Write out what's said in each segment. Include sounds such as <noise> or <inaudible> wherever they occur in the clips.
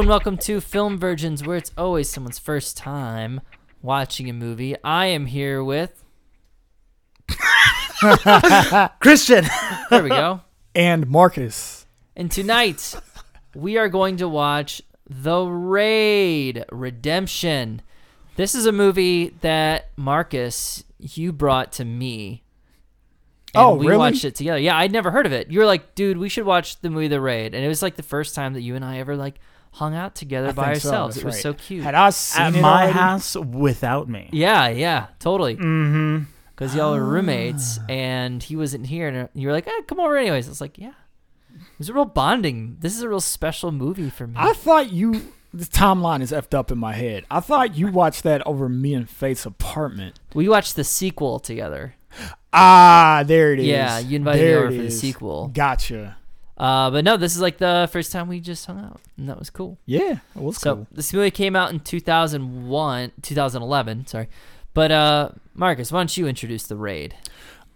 Hello and welcome to Film Virgins, where it's always someone's first time watching a movie. I am here with. <laughs> Christian. There we go. and Marcus. And tonight, we are going to watch The Raid Redemption. This is a movie that Marcus, you brought to me. And Oh, we really? watched it together. Yeah, I'd never heard of it. You were like, dude, we should watch the movie The Raid. And it was like the first time that you and I ever like hung out together I by think so, ourselves. that's it was right. so cute. Had I seen At it my already? house without me. Yeah, yeah, totally. Mm-hmm. Because y'all were roommates and he wasn't here, and you were like, eh, "Come over anyways." I was like, "Yeah." It was a real bonding. This is a real special movie for me. I thought you. The timeline is effed up in my head. I thought you watched that over me and Faith's apartment. we watched the sequel together. Ah, there it is. Yeah, you invited me There over it for the is. sequel. Gotcha. Uh, but no, this is like the first time we just hung out, and that was cool. Yeah, it was cool. So cool. this movie came out in 2001, 2011. Sorry, but uh, Marcus, why don't you introduce the raid?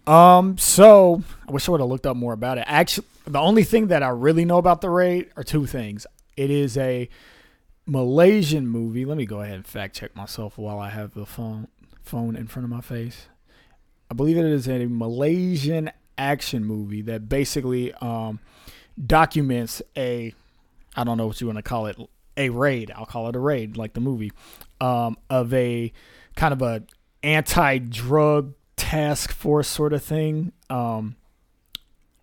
Um, so I wish I would have looked up more about it. Actually, the only thing that I really know about the raid are two things. It is a Malaysian movie. Let me go ahead and fact check myself while I have the phone phone in front of my face. I believe it is a Malaysian action movie that basically um, documents a I don't know what you want to call it a raid. I'll call it a raid, like the movie, um, of a kind of a anti-drug task force sort of thing um,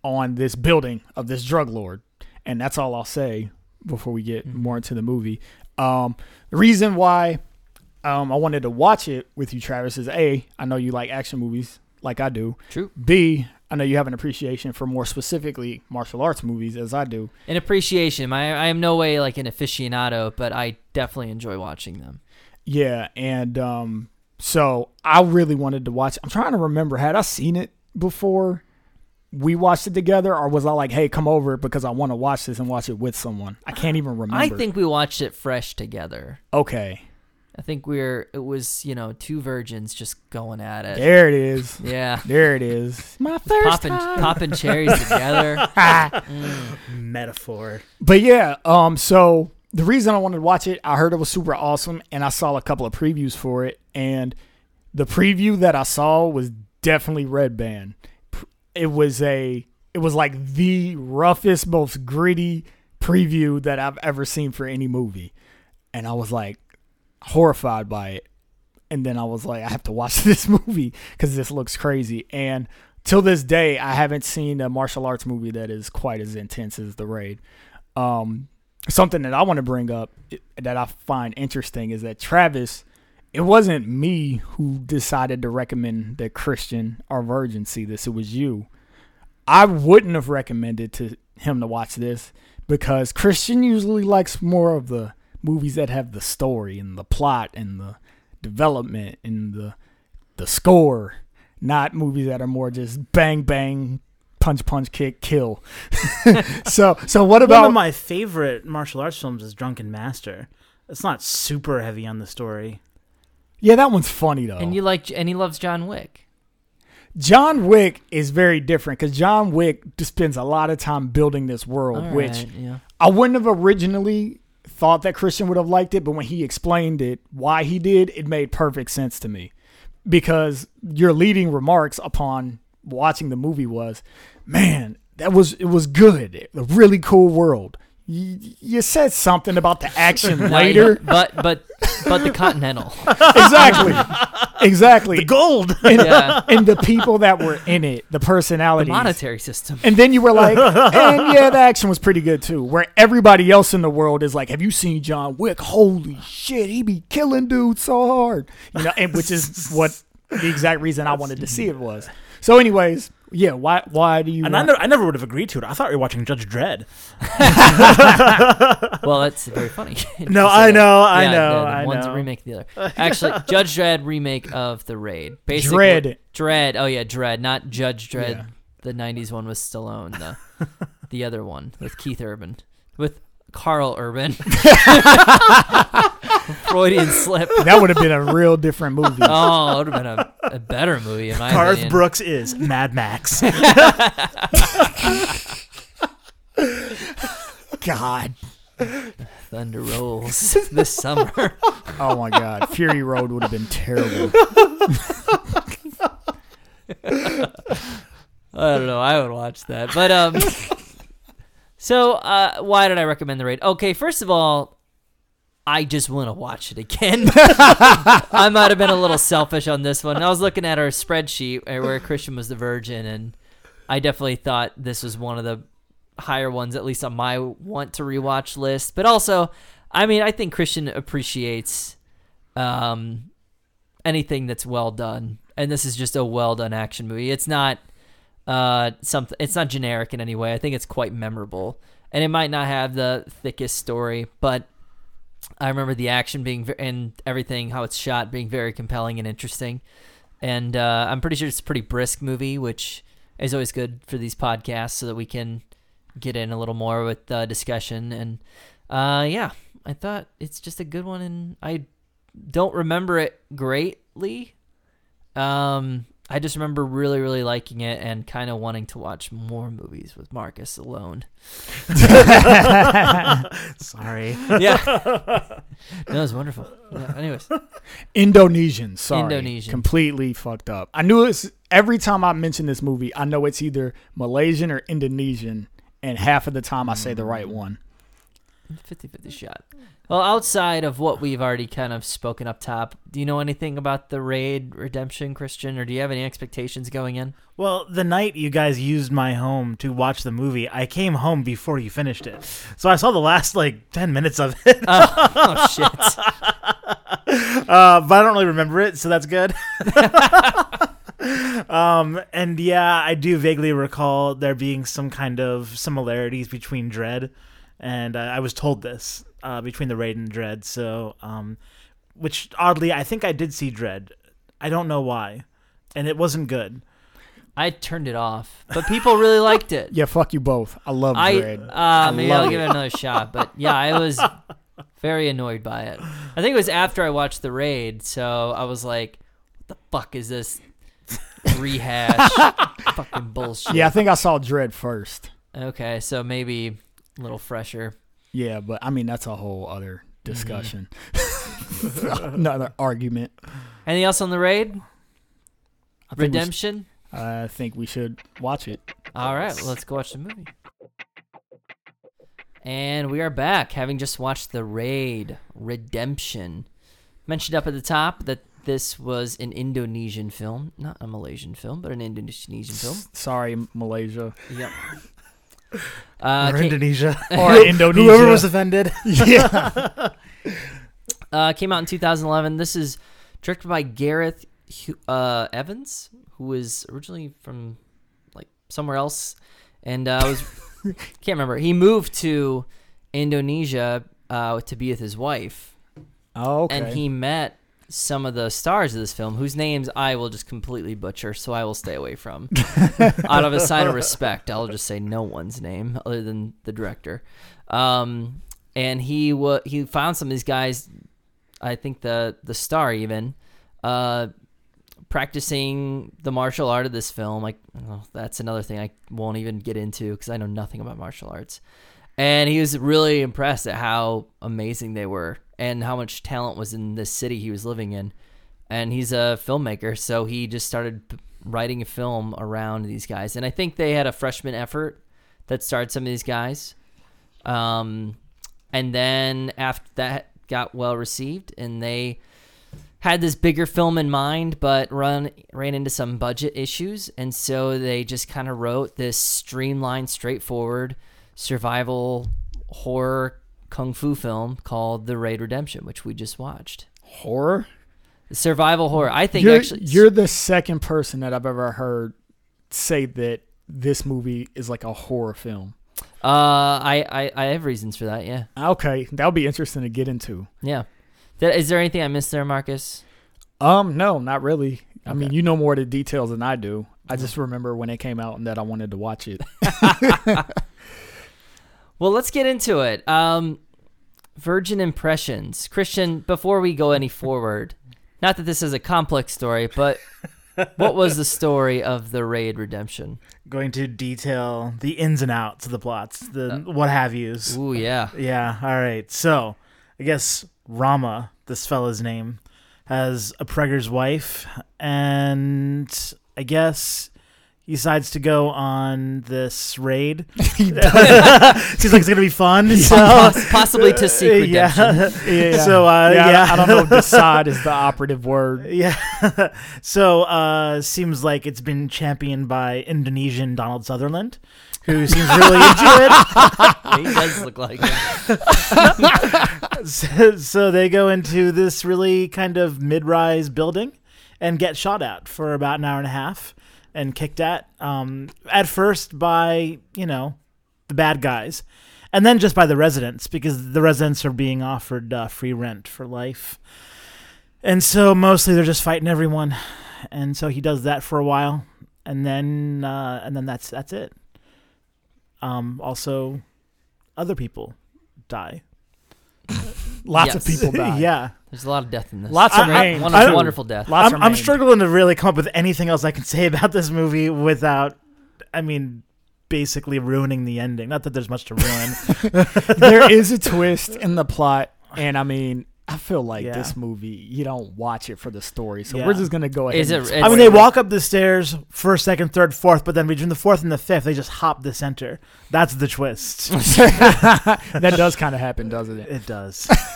on this building of this drug lord, and that's all I'll say before we get Mhm. more into the movie. Um, the reason why um, I wanted to watch it with you, Travis, is a I know you like action movies like I do. True. B I know you have an appreciation for more specifically martial arts movies as I do. An appreciation. I, I am no way like an aficionado, but I definitely enjoy watching them. Yeah, and um, so I really wanted to watch. I'm trying to remember had I seen it before we watched it together, or was I like, "Hey, come over because I want to watch this and watch it with someone"? I can't even remember. I think we watched it fresh together. okay, I think we're it was you know two virgins just going at it. there it is. <laughs> Yeah, There it is. <laughs> My first popping time. popping cherries together. <laughs> Mm. Metaphor. But yeah, um, so the reason I wanted to watch it, I heard it was super awesome, and I saw a couple of previews for it, and the preview that I saw was definitely Red Band. It was a, it was like the roughest, most gritty preview that I've ever seen for any movie, and I was like horrified by it. And then I was like, I have to watch <laughs> this movie because this looks crazy. And till this day, I haven't seen a martial arts movie that is quite as intense as The Raid. Um, something that I want to bring up that I find interesting is that Travis, it wasn't me who decided to recommend that Christian or Virgin see this. It was you. I wouldn't have recommended to him to watch this because Christian usually likes more of the movies that have the story and the plot and the development and the the score, not movies that are more just bang bang, punch punch kick kill. <laughs> so so what about One of my favorite martial arts films is Drunken Master. It's not super heavy on the story. Yeah, that one's funny though. And you like and he loves John Wick. John Wick is very different because John Wick just spends a lot of time building this world, All which right, yeah. I wouldn't have originally thought that Christian would have liked it, but when he explained it, why he did, it made perfect sense to me. Because your leading remarks upon watching the movie was, "Man, that was it was good. A really cool world." You, you said something about the action later. you- but but but the Continental. <laughs> exactly. Exactly. The gold. <laughs> and, Yeah. and the people that were in it, the personality. The monetary system. And then you were like, <laughs> and yeah, the action was pretty good too. Where everybody else in the world is like, have you seen John Wick? Holy shit, he be killing dudes so hard. You know, and which is what the exact reason I wanted to see it was. So, anyways, Yeah, why? Why do you? And I, want- never, I never would have agreed to it. I thought we were watching Judge Dredd. <laughs> Well, that's very funny. <laughs> No, I said that. know, I know, the- the I one's know. a remake of the other. <laughs> Actually, Judge Dredd remake of the Raid. Basically, Dredd. Dredd. Oh yeah, Dredd, not Judge Dredd. Yeah. The '90s one was Stallone. The the other one with Keith Urban, with Karl Urban. <laughs> <laughs> Freudian slip. that would have been a real different movie. Oh, it would have been a, a better movie in my Garth opinion. Brooks is Mad Max. <laughs> God. Thunder rolls this summer. Oh my God. Fury Road would have been terrible. I don't know. I would watch that. But um So uh why did I recommend the raid? Okay, first of all, I just want to watch it again. <laughs> I might have been a little selfish on this one. I was looking at our spreadsheet uh, where Christian was the virgin and I definitely thought this was one of the higher ones at least on my want to rewatch list. But also, I mean, I think Christian appreciates um anything that's well done. And this is just a well done action movie. It's not uh something it's not generic in any way. I think it's quite memorable. And it might not have the thickest story, but I remember the action being ve- and everything how it's shot being very compelling and interesting. And uh, I'm pretty sure it's a pretty brisk movie, which is always good for these podcasts so that we can get in a little more with uh, discussion. And uh, yeah, I thought it's just a good one, and I don't remember it greatly. Um, I just remember really, really liking it and kind of wanting to watch more movies with Marcus alone. <laughs> Sorry. Yeah, no, it was wonderful. Yeah, anyways, Indonesian. Sorry. Indonesian. Completely fucked up. I knew it's every time I mention this movie, I know it's either Malaysian or Indonesian, and half of the time I say the mm. right one. 50-50 shot. Well, outside of what we've already kind of spoken up top, do you know anything about the Raid Redemption, Christian, or do you have any expectations going in? Well, the night you guys used my home to watch the movie, I came home before you finished it. So I saw the last like 10 minutes of it. Oh, oh shit! <laughs> Uh, but I don't really remember it, so that's good. <laughs> um, and yeah, I do vaguely recall there being some kind of similarities between Dredd, and uh, I was told this uh, between the Raid and Dredd. So, um, which oddly, I think I did see Dredd. I don't know why, and it wasn't good. I turned it off, but people really liked it. <laughs> Yeah, fuck you both. I love I Dredd. uh, maybe love I'll it. give it another <laughs> shot. But yeah, I was very annoyed by it. I think it was after I watched the raid, so I was like, "What the fuck is this rehash? <laughs> fucking bullshit." yeah, I think I saw Dredd first. Okay, so maybe a little fresher. Yeah, but I mean that's a whole other Mm-hmm. discussion. <laughs> <laughs> Another argument. Anything else on the raid? I think, we, sh- Redemption. I think we should watch it. All right, well, let's go watch the movie. And we are back, having just watched The Raid Redemption. Mentioned up at the top that this was an Indonesian film, not a Malaysian film, but an Indonesian film. Sorry, Malaysia Yep. <laughs> Uh, or ca- Indonesia. <laughs> or Indonesia. Whoever was offended. <laughs> yeah, <laughs> uh, came out in 2011. This is directed by Gareth uh, Evans, who is originally from like somewhere else, and uh, was can't remember. He moved to Indonesia uh, to be with his wife, oh, okay. and he met some of the stars of this film, whose names I will just completely butcher, so I will stay away from. <laughs> Out of a sign of respect, I'll just say no one's name other than the director. Um, and he wa- he found some of these guys. I think the the star even uh, practicing the martial art of this film. Like oh, that's another thing I won't even get into because I know nothing about martial arts. And he was really impressed at how amazing they were and how much talent was in this city he was living in. And he's a filmmaker, so he just started writing a film around these guys. And I think they had a freshman effort that started some of these guys. Um, and then after that got well received, and they had this bigger film in mind, but run ran into some budget issues, and so they just kind of wrote this streamlined, straightforward survival horror kung fu film called The Raid Redemption, which we just watched. horror. Survival horror. I think You're, actually you're the second person that I've ever heard say that this movie is like a horror film? Uh, I, I I have reasons for that. Yeah, Okay, that would be interesting to get into. yeah. Did, is there anything I missed there, Marcus? Um, no, not really. I mean, you know more of the details than I do. I just remember when it came out and that I wanted to watch it. <laughs> <laughs> Well, let's get into it. Um, Virgin Impressions, Christian. Before we go any forward, not that this is a complex story, but what was the story of the Raid Redemption? Going to detail the ins and outs of the plots, the what have yous. Ooh, yeah. Yeah, all right. So, I guess Rama, this fella's name, has a pregger's wife, and I guess he decides to go on this raid. <laughs> he <laughs> does. Seems like it's gonna be fun. So, Poss- possibly to <laughs> seek redemption. yeah. Yeah. So, uh, yeah. I, I don't know if decide is the operative word. Yeah. so, uh, seems like it's been championed by Indonesian Donald Sutherland, who seems really into it. he does look like him. so, so they go into this really kind of mid-rise building and get shot at for about an hour and a half and kicked at um, at first by you know the bad guys and then just by the residents because the residents are being offered uh, free rent for life. And so mostly they're just fighting everyone. And so he does that for a while and then uh, and then that's that's it. Um, also other people die. Lots of people <laughs> die. yeah There's a lot of death in this. Lots I- I- remain. One I- wonderful death. Lots I'm, I'm remain. struggling to really come up with anything else I can say <laughs> about this movie without, I mean, basically ruining the ending. Not that there's much to ruin. <laughs> there is a twist in the plot, and I mean, I feel like Yeah. this movie you don't watch it for the story, so Yeah. we're just gonna go ahead. Is it- spoil I mean, they walk up the stairs first, second, third, fourth, but then between the fourth and the fifth, they just hop the center. That's the twist. <laughs> <laughs> that does kind of happen, doesn't it? it does. <laughs>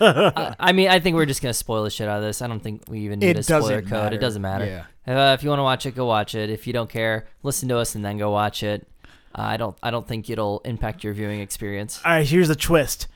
I, I mean, I think we're just gonna spoil the shit out of this. I don't think we even need It a spoiler code. matter. It doesn't matter. Yeah. Uh, if you want to watch it, go watch it. If you don't care, listen to us and then go watch it. Uh, I don't. I don't think it'll impact your viewing experience. All right, here's the twist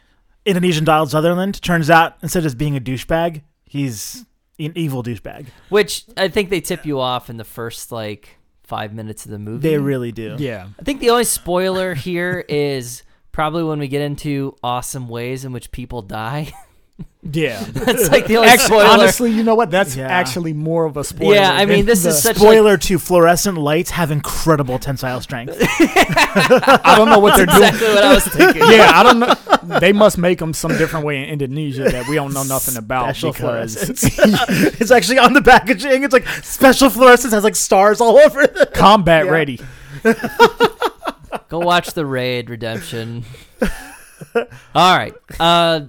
Indonesian Donald Sutherland turns out, instead of just being a douchebag, he's an evil douchebag. Which I think they tip you off in the first like five minutes of the movie. They really do. Yeah. I think the only spoiler here <laughs> is probably when we get into awesome ways in which people die. <laughs> <laughs> Yeah. That's like the only Actually, spoiler. honestly, you know what? That's Yeah. actually more of a spoiler. Yeah, I mean, this is such Spoiler to fluorescent lights have incredible tensile strength. <laughs> <laughs> I don't know what they're doing. exactly what I was thinking. Yeah, I don't know. They must make them some different way in Indonesia that we don't know nothing about Special because fluorescence. it's actually on the packaging. It's like special fluorescence has like stars all over it. combat Yeah. ready. Go watch the Raid Redemption. All right. Uh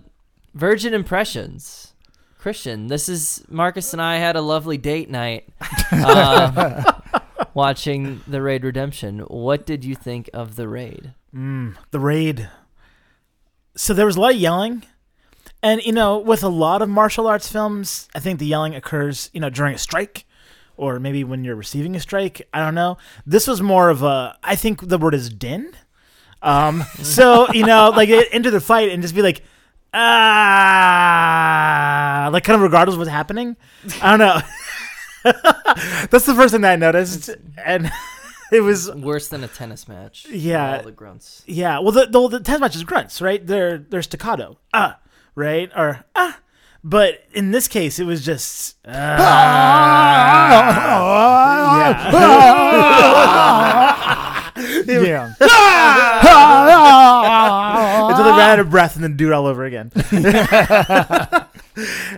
Virgin Impressions. Christian, this is Marcus and I had a lovely date night uh, <laughs> watching the Raid Redemption. What did you think of the Raid? Mm, the raid. So there was a lot of yelling. And, you know, with a lot of martial arts films, I think the yelling occurs, you know, during a strike or maybe when you're receiving a strike. I don't know. This was more of a, I think the word is din. Um, <laughs> so, you know, like into the fight and just be like, ah, like kind of regardless of what's happening. I don't know. <laughs> That's the first thing that I noticed. And <laughs> it was Worse than a tennis match. Yeah. All the grunts. yeah, well, the the, the tennis match is grunts, right? They're they're staccato, ah, right, or ah. But in this case, it was just ah. <laughs> Yeah. until ran out of breath and then do it all over again. <laughs>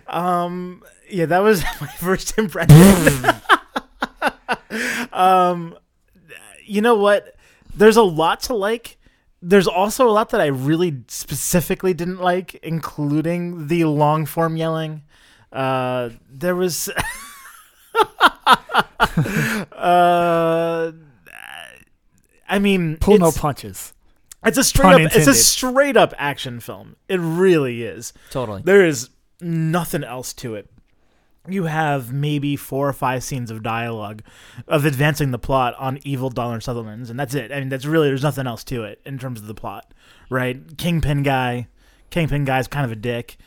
um, yeah, that was <laughs> my first impression. <laughs> um, you know what? There's a lot to like. There's also a lot that I really specifically didn't like, including the long form yelling. Uh, there was. uh, I mean, Pull no punches. It's a straight Pun up. It's a intended. straight up action film. It really is. Totally. There is nothing else to it. You have maybe four or five scenes of dialogue of advancing the plot on evil Donald Sutherland's, and that's it. I mean, that's really there's nothing else to it in terms of the plot, right? Kingpin guy, Kingpin guy's kind of a dick.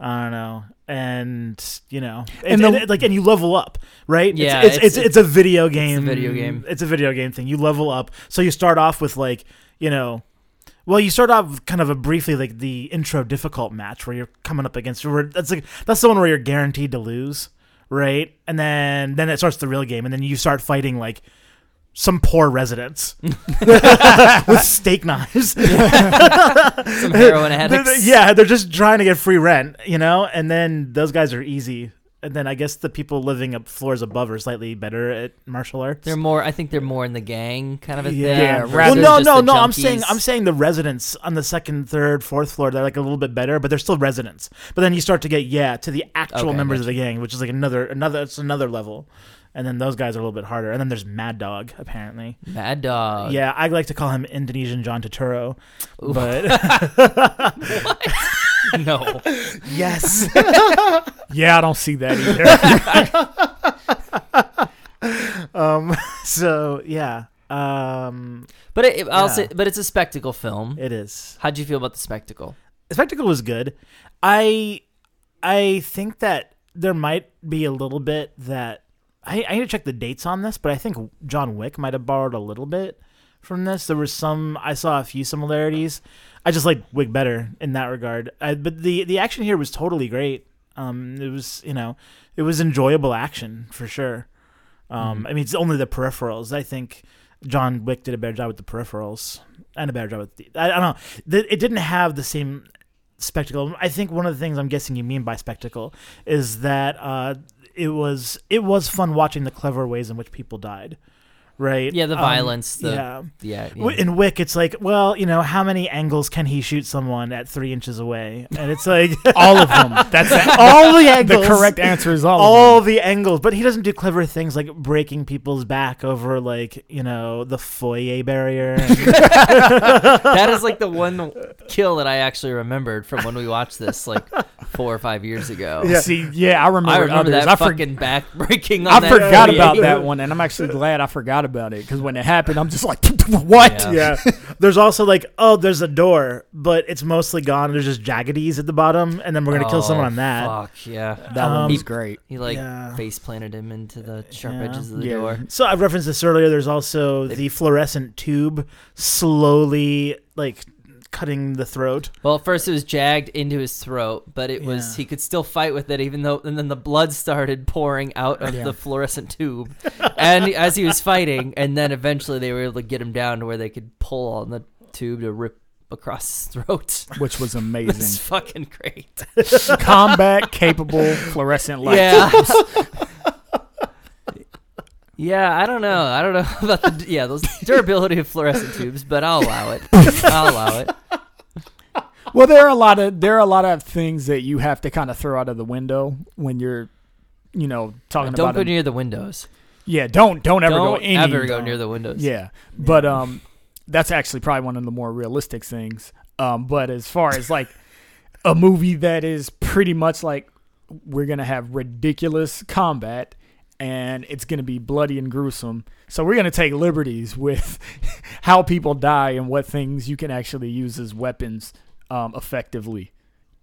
I don't know, and you know, And and, the- and, like, and you level up, right? Yeah, it's it's, it's- it's, it's a video game. video game. It's a video game thing. You level up, so you start off with like, you know. Well, you start off with kind of a briefly like the intro difficult match where you're coming up against. Where that's like that's the one where you're guaranteed to lose, right? And then then it starts the real game, and then you start fighting like some poor residents <laughs> with steak knives. <laughs> Some heroin <laughs> addicts. they're- yeah, they're just trying to get free rent, you know. And then those guys are easy. And then I guess the people living up floors above are slightly better at martial arts. They're more. I think they're more in the gang kind of a yeah. thing. Yeah, well, no, no, no. I'm saying. I'm saying the residents on the second, third, fourth floor they're like a little bit better, but they're still residents. But then you start to get yeah to the actual Okay, members of the gang, which is like another another it's another level. And then those guys are a little bit harder. And then there's Mad Dog apparently. Mad Dog. yeah, I like to call him Indonesian John Turturro, Ooh. but <laughs> <laughs> <laughs> no. yes. <laughs> Yeah, I don't see that either. <laughs> um. So yeah. Um. But it, I'll Yeah. say, but it's a spectacle film. It is. How'd you feel about the spectacle? The spectacle was good. I I think that there might be a little bit that I, I need to check the dates on this, but I think John Wick might have borrowed a little bit from this. There was some I saw a few similarities. I just like Wick better in that regard. I, but the the action here was totally great. Um, it was you know it was enjoyable action for sure. Um, I mean it's only the peripherals. I think John Wick did a better job with the peripherals and a better job with the. I, I don't know. The, it didn't have the same spectacle. I think one of the things I'm guessing you mean by spectacle is that uh, it was it was fun watching the clever ways in which people died, right? Yeah, the Um, violence. The, yeah. yeah. yeah. In Wick, it's like, well, you know, how many angles can he shoot someone at three inches away? And it's like <laughs> all of them. <laughs> That's the, all the angles. the correct answer is all. All of them. the angles, but he doesn't do clever things like breaking people's back over, like you know, the foyer barrier. <laughs> that is like the one kill that I actually remembered from when we watched this like four or five years ago. Yeah. See, yeah, I remember, I remember others. that I, for- fucking back breaking. I that forgot foyer. about that one, and I'm actually glad I forgot about it because when it happened, I'm just like, <laughs> what? Yeah. yeah. There's also like, oh, there's a door, but it's mostly gone. There's just jaggedies at the bottom, and then we're gonna kill Oh, someone on that. Fuck yeah. That one Um, was great. He like Yeah. face planted him into the sharp Yeah. edges of the Yeah. door. So I've referenced this earlier. There's also the fluorescent tube slowly like cutting the throat. Well, at first it was jagged into his throat, but it was Yeah. he could still fight with it, even though. And then the blood started pouring out of Yeah. the fluorescent tube, and <laughs> as he was fighting, and then eventually they were able to get him down to where they could pull on the tube to rip across his throat. Which was <laughs> It's amazing. fucking great. <laughs> Combat capable fluorescent light. Yeah. Yeah, I don't know. I don't know about the yeah those durability of fluorescent tubes, but I'll allow it. I'll allow it. Well, there are a lot of there are a lot of things that you have to kind of throw out of the window when you're, you know, talking about Don't about. go a- near the windows. yeah, don't don't ever don't go any. ever go near the windows. Yeah, but um, that's actually probably one of the more realistic things. Um, but as far as like a movie that is pretty much like we're gonna have ridiculous combat and it's gonna be bloody and gruesome. So we're gonna take liberties with <laughs> how people die and what things you can actually use as weapons um, effectively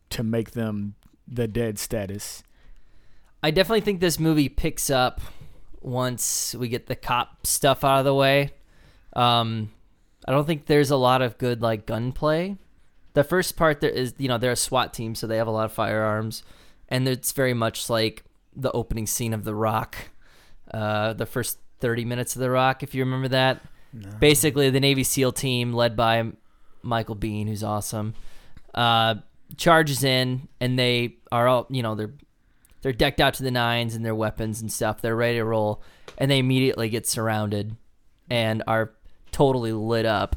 to make them the dead status. I definitely think this movie picks up once we get the cop stuff out of the way. Um, I don't think there's a lot of good like gunplay. The first part there is you know they're a SWAT team, so they have a lot of firearms, and it's very much like the opening scene of The Rock, uh, the first thirty minutes of The Rock, if you remember that. Basically, the Navy SEAL team led by Michael Biehn, who's awesome, uh, charges in, and they are all you know they're they're decked out to the nines and their weapons and stuff. They're ready to roll, and they immediately get surrounded and are totally lit up.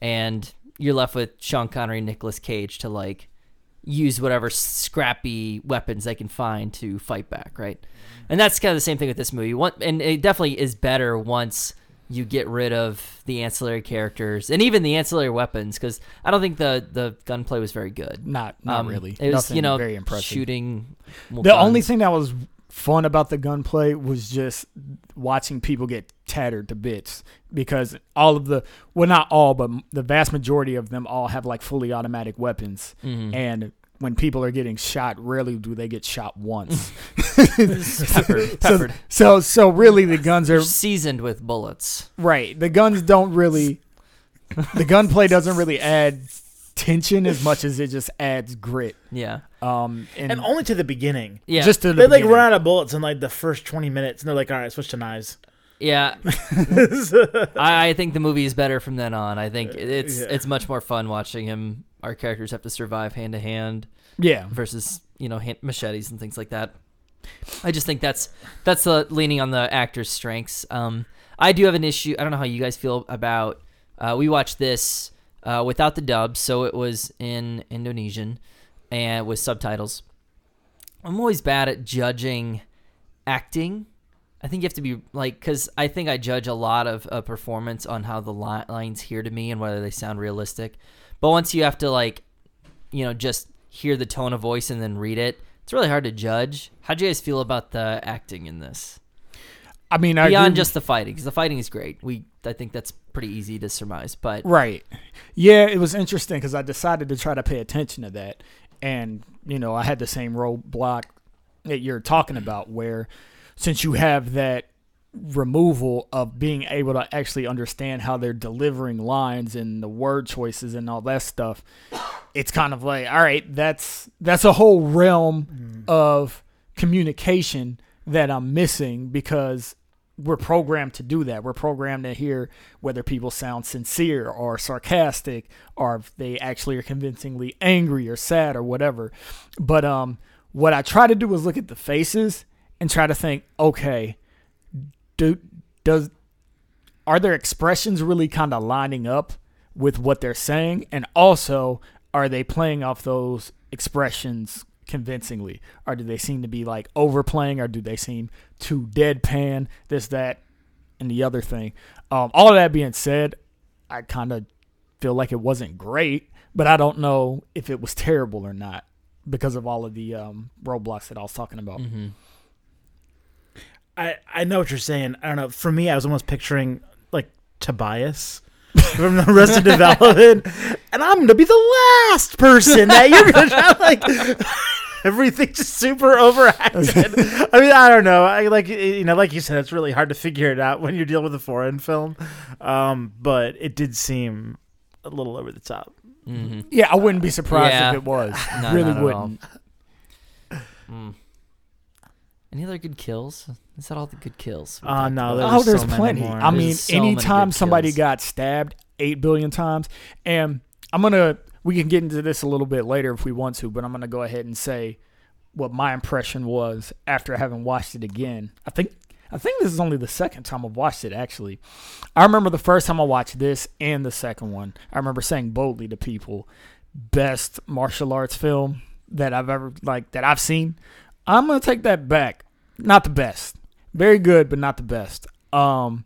And you're left with Sean Connery and Nicolas Cage to like use whatever scrappy weapons they can find to fight back, right? And that's kind of the same thing with this movie. One, and it definitely is better once you get rid of the ancillary characters and even the ancillary weapons because I don't think the the gunplay was very good. Not not Um, really. It was Nothing you know very impressive. shooting. The only thing that was fun about the gunplay was just watching people get tattered to bits because all of the well not all but the vast majority of them all have like fully automatic weapons Mhm. and when people are getting shot, rarely do they get shot once. <laughs> <laughs> peppered, peppered. so so really the guns are seasoned with bullets. right. The guns don't really the gunplay doesn't really add tension as much as it just adds grit. Yeah, Um and, and only to the beginning. yeah, just to the They like beginning. run out of bullets in like the first twenty minutes, and they're like, "All right, switch to knives." Yeah. <laughs> I, I think the movie is better from then on. I think it's yeah. it's much more fun watching him. Our characters have to survive hand to hand Yeah. versus you know hand, machetes and things like that. I just think that's that's the leaning on the actor's strengths. Um, I do have an issue. I don't know how you guys feel about. Uh, we watched this uh, without the dub, so it was in Indonesian and with subtitles. I'm always bad at judging acting. I think you have to be like, because I think I judge a lot of a performance on how the li- lines hear to me and whether they sound realistic. But once you have to like, you know, just hear the tone of voice and then read it, it's really hard to judge. How do you guys feel about the acting in this? I mean, I Beyond agree- just the fighting, because the fighting is great. We, I think that's pretty easy to surmise. But Right. Yeah, it was interesting because I decided to try to pay attention to that. And, you know, I had the same roadblock that you're talking about where since you have that removal of being able to actually understand how they're delivering lines and the word choices and all that stuff, it's kind of like, all right, that's that's a whole realm of communication that I'm missing because we're programmed to do that. We're programmed to hear whether people sound sincere or sarcastic or if they actually are convincingly angry or sad or whatever. But um what I try to do is look at the faces and try to think, okay, do does are their expressions really kind of lining up with what they're saying? And also are they playing off those expressions convincingly? Or do they seem to be like overplaying? Or do they seem too deadpan? This that and the other thing. Um, all of that being said i kind of feel like it wasn't great but i don't know if it was terrible or not because of all of the um, roadblocks that i was talking about. Mhm. I I know what you're saying. I don't know. For me, I was almost picturing like Tobias from Arrested Development, and I'm gonna be the last person that you're gonna try <laughs> like. <laughs> Everything's just super overacted. <laughs> I mean, I don't know. I like you know, like you said, it's really hard to figure it out when you're dealing with a foreign film. Um, but it did seem a little over the top. Mhm. yeah i wouldn't be surprised Yeah. if it was No, really not at all. wouldn't Mm. Any other good kills? Is that all the good kills? we Uh, talked no, about? there Oh, was there's so many plenty. more. I There's mean, so many anytime good somebody kills. got stabbed eight billion times, and I'm gonna we can get into this a little bit later if we want to, but I'm gonna go ahead and say what my impression was after having watched it again. I think I think this is only the second time I've watched it actually. I remember the first time I watched this and the second one. I remember saying boldly to people, best martial arts film that I've ever like that I've seen. I'm gonna take that back. Not the best. Very good, but not the best. Um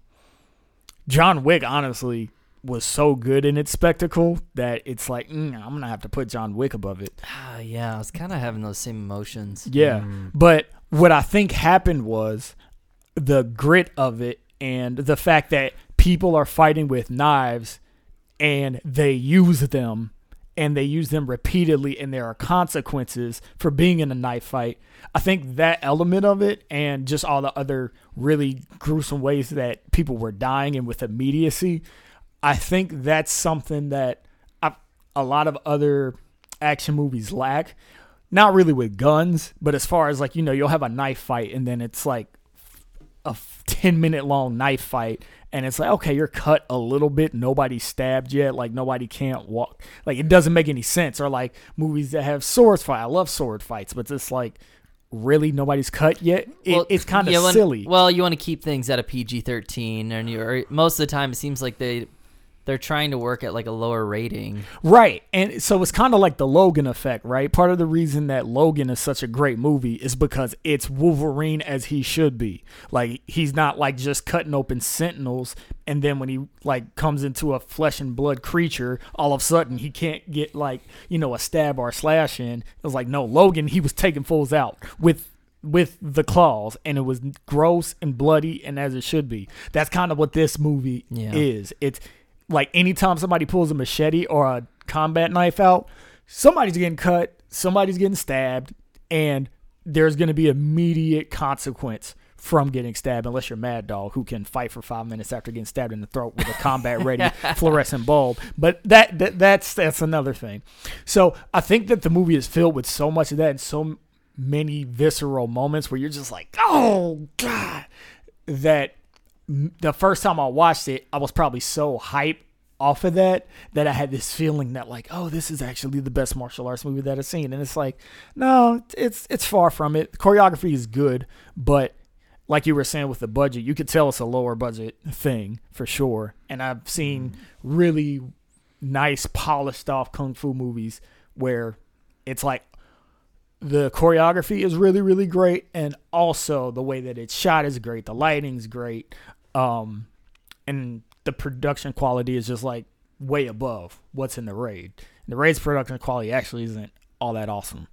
John Wick honestly was so good in its spectacle that it's like mm, I'm gonna have to put John Wick above it. Ah, yeah, I was kind of having those same emotions. Yeah. Mm. But what I think happened was the grit of it and the fact that people are fighting with knives and they use them and they use them repeatedly and there are consequences for being in a knife fight. I think that element of it and just all the other really gruesome ways that people were dying and with immediacy, I think that's something that I, a lot of other action movies lack not really with guns, but as far as like you know, you'll have a knife fight and then it's like a f- 10 minute long knife fight and it's like okay you're cut a little bit. Nobody's stabbed yet. Like nobody can't walk. Like it doesn't make any sense. Or like movies that have swords fight. I love sword fights but it's like really nobody's cut yet? It, Well, it's kind of silly. Well, you want to keep things at a PG thirteen, and you're most of the time it seems like they they're trying to work at like a lower rating. Right. And so it's kind of like the Logan effect, right? Part of the reason that Logan is such a great movie is because it's Wolverine as he should be. Like he's not like just cutting open sentinels and then when he like comes into a flesh and blood creature, all of a sudden he can't get like, you know, a stab or a slash in. It was like, no, Logan, he was taking fools out with with the claws and it was gross and bloody and as it should be. That's kind of what this movie Yeah. is. It's like anytime somebody pulls a machete or a combat knife out, somebody's getting cut, somebody's getting stabbed, and there's going to be immediate consequence from getting stabbed, unless you're Mad Dog, who can fight for five minutes after getting stabbed in the throat with a combat-ready <laughs> fluorescent bulb. But that, that that's that's another thing. So I think that the movie is filled with so much of that and so many visceral moments where you're just like, oh god, that the first time I watched it, I was probably so hyped off of that that I had this feeling that like, oh, this is actually the best martial arts movie that I've seen, and it's like, no, it's it's far from it. The choreography is good, but like you were saying with the budget, you could tell it's a lower budget thing for sure. And I've seen really nice, polished off kung fu movies where it's like the choreography is really, really great, and also the way that it's shot is great. The lighting's great, um, and the production quality is just like way above what's in the raid. The raid's production quality actually isn't all that awesome.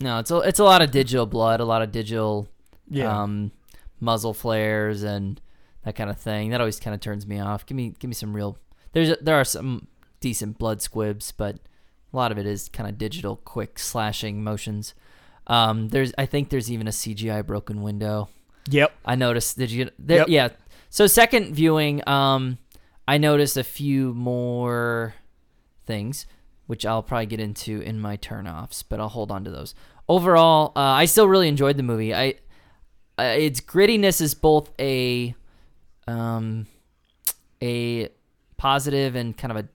No, it's a, it's a lot of digital blood, a lot of digital Yeah, um, muzzle flares and that kind of thing. That always kind of turns me off. Give me give me some real. There's a, there are some decent blood squibs, but a lot of it is kind of digital, quick slashing motions. Um, there's I think there's even a CGI broken window. yep, I noticed. Did you? There, Yep. Yeah. So second viewing, um, I noticed a few more things, which I'll probably get into in my turnoffs, but I'll hold on to those. Overall, uh, I still really enjoyed the movie. I, uh, its grittiness is both a, um, a positive and kind of a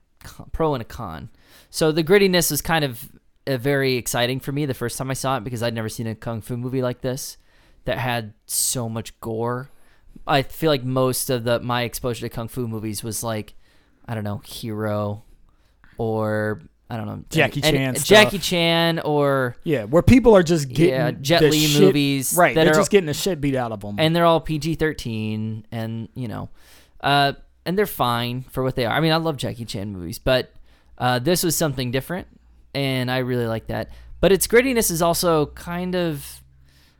pro and a con. So the grittiness was kind of uh, very exciting for me the first time I saw it because I'd never seen a kung fu movie like this that had so much gore. I feel like most of the my exposure to kung fu movies was like, I don't know, Hero, or I don't know, Jackie any- Chan stuff. Jackie Chan, or yeah, where people are just getting yeah, Jet Li shit- movies, right? That They're are, just getting the shit beat out of them. and they're all PG thirteen, and you know, uh, and they're fine for what they are. I mean, I love Jackie Chan movies, but uh, this was something different, and I really like that. But its grittiness is also kind of,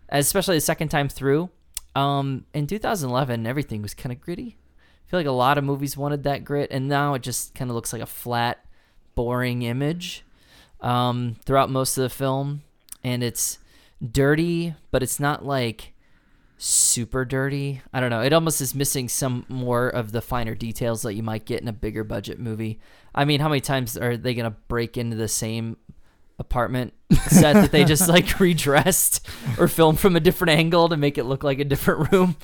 especially the second time through. Um, in 2011, everything was kind of gritty. I feel like a lot of movies wanted that grit, and now it just kind of looks like a flat, boring image um, throughout most of the film, and it's dirty, but it's not like super dirty. I don't know. It almost is missing some more of the finer details that you might get in a bigger budget movie. I mean, how many times are they gonna break into the same apartment set that they just like <laughs> redressed or filmed from a different angle to make it look like a different room?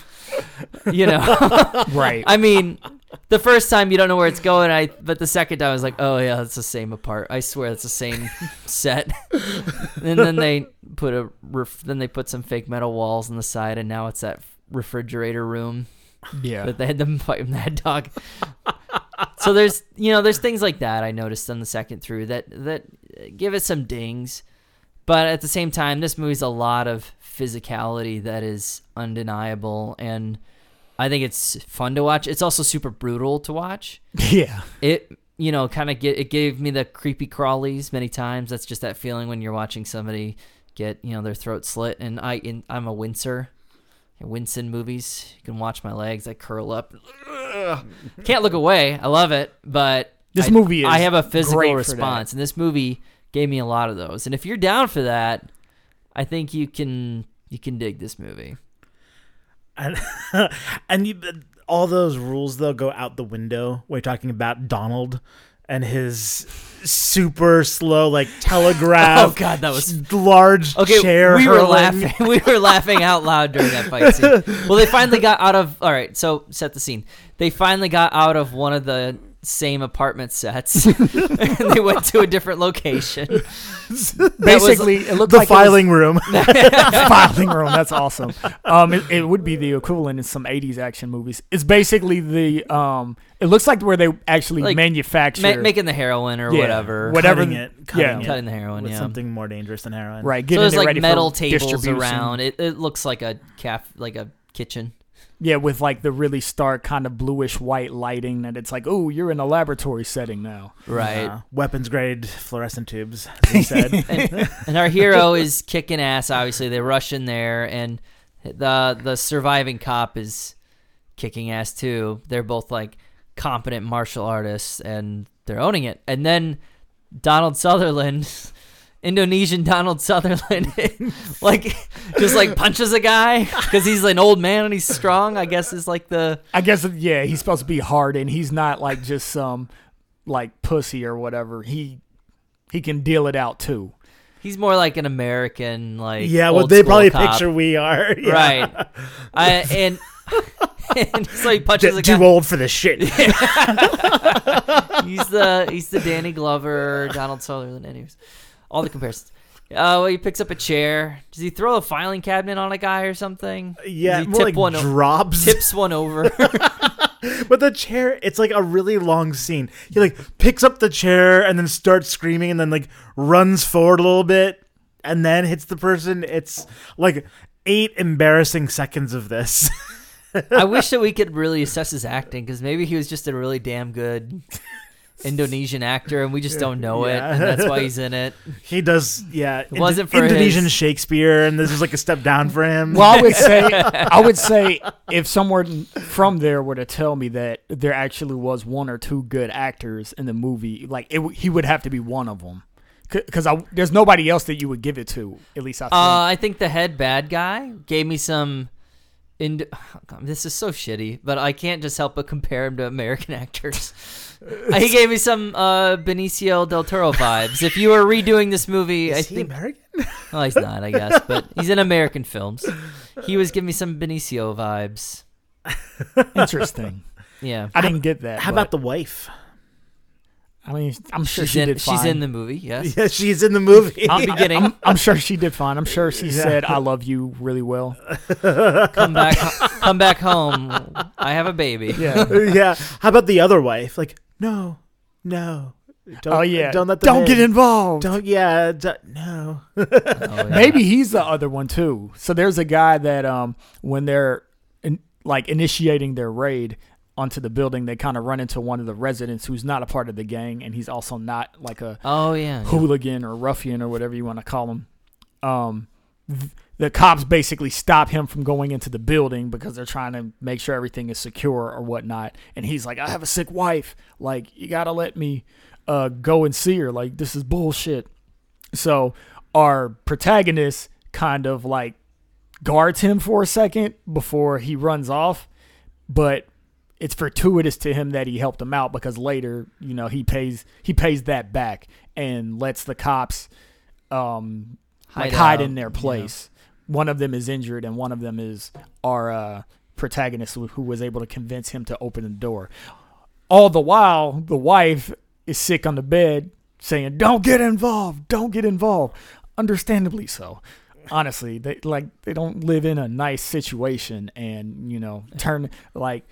You know. <laughs> right. I mean, the first time you don't know where it's going, I but the second time I was like, oh yeah, it's the same apart. I swear it's the same set. and then they put a ref- then they put some fake metal walls on the side, and now it's that refrigerator room yeah. that they had them fight Mad Dog. <laughs> so there's you know there's things like that I noticed on the second through that that give it some dings, but at the same time this movie's a lot of physicality that is undeniable and I think it's fun to watch. It's also super brutal to watch. <laughs> yeah. It you know kind of get it gave me the creepy crawlies many times. That's just that feeling when you're watching somebody get you know their throat slit and I in, I'm a wincer. In movies. You can watch my legs. I curl up. Ugh. Can't look away. I love it, but This I- movie is I have a physical response, and this movie gave me a lot of those. And if you're down for that, I think you can you can dig this movie. and <laughs> and you, all those rules though go out the window. We're talking about Donald and his super slow like telegraph. <laughs> Oh, God, that was- large Okay, chair. we were hurling. laughing. <laughs> We were laughing out loud during that fight scene. Well, they finally got out of. All right, so set the scene. They finally got out of one of the same apartment sets, <laughs> and they went to a different location. <laughs> Basically, it looked The like filing room. it <laughs> filing room. That's awesome. Um, it, it would be the equivalent in some '80s action movies. It's basically the um. It looks like where they actually Like, manufacture. Ma- making the heroin or Yeah, whatever. whatever. Cutting it, cutting yeah, it. Cutting the heroin, with yeah. something more dangerous than heroin. right. So there's it like ready metal tables around. It, it looks like a caf, like a kitchen. Yeah, with like the really stark kind of bluish white lighting. That it's like, oh, you're in a laboratory setting now. Right. Yeah. weapons grade fluorescent tubes, as he <laughs> said. and, and our hero is kicking ass. Obviously, they rush in there, and the the surviving cop is kicking ass too. They're both like competent martial artists, and they're owning it. And then Donald Sutherland <laughs> Indonesian Donald Sutherland, <laughs> like just like punches a guy because he's an old man and he's strong. I guess is like the I guess yeah, he's supposed to be hard, and he's not like just some like pussy or whatever. He he can deal it out too. he's more like an American like yeah, what old they probably cop. picture we are. <laughs> Yeah. right. I and. <laughs> and so he punches D- a guy. too old for this shit. he's the he's the Danny Glover, Donald Sutherland. Anyways, all the comparisons. Uh, well, he picks up a chair. Does he throw a filing cabinet on a guy or something? yeah, Does he more like one o- drops. tips one over. <laughs> <laughs> But the chair, it's like a really long scene. He like picks up the chair and then starts screaming and then like runs forward a little bit and then hits the person. It's like eight embarrassing seconds of this. I wish <laughs> that we could really assess his acting because maybe he was just a really damn good Indonesian actor and we just don't know it, and that's why he's in it. <laughs> he does, yeah. It wasn't for Indonesian his- Shakespeare, and this is like a step down for him. Well, I would say <laughs> I would say if someone from there were to tell me that there actually was one or two good actors in the movie, like it, w- he would have to be one of them. Because there's nobody else that you would give it to. At least I think. Uh, I think the head bad guy gave me some. Ind- <sighs> this is so shitty, but I can't just help but compare him to American <laughs> actors. <laughs> He gave me some uh, Benicio del Toro vibes. If you were redoing this movie, I is he think American? <laughs> well, he's not, I guess, but <laughs> he's in American films. He was giving me some Benicio vibes. Interesting. Yeah, I didn't get that. How but, about the wife? I mean, I'm sure she's she in. did fine. She's in the movie. Yes. Yeah, she's in the movie. I'm beginning. I'm, I'm sure she did fine. I'm sure she Yeah. said "I love you" really well. come back. Come back home. I have a baby. Yeah. yeah. How about the other wife? Like, no, no. Don't, oh yeah. Don't let them Don't in. get involved. Don't. Yeah. d- no. Oh, yeah. Maybe he's the other one too. So there's a guy that um when they're in, like initiating their raid onto the building, they kind of run into one of the residents who's not a part of the gang, and he's also not like a Oh yeah. yeah. hooligan or ruffian or whatever you want to call him. Um, th- the cops basically stop him from going into the building because they're trying to make sure everything is secure or whatnot. And he's like, "I have a sick wife. Like, you gotta let me uh, go and see her. Like, this is bullshit." So our protagonist kind of like guards him for a second before he runs off, but it's fortuitous to him that he helped him out because later, you know, he pays he pays that back and lets the cops um like Hide hide out, in their place. One of them is injured and one of them is our uh, protagonist who, was able to convince him to open the door. All the while, the wife is sick on the bed saying, "Don't get involved. Don't get involved." Understandably so. Honestly, they like they don't live in a nice situation and, you know, turn like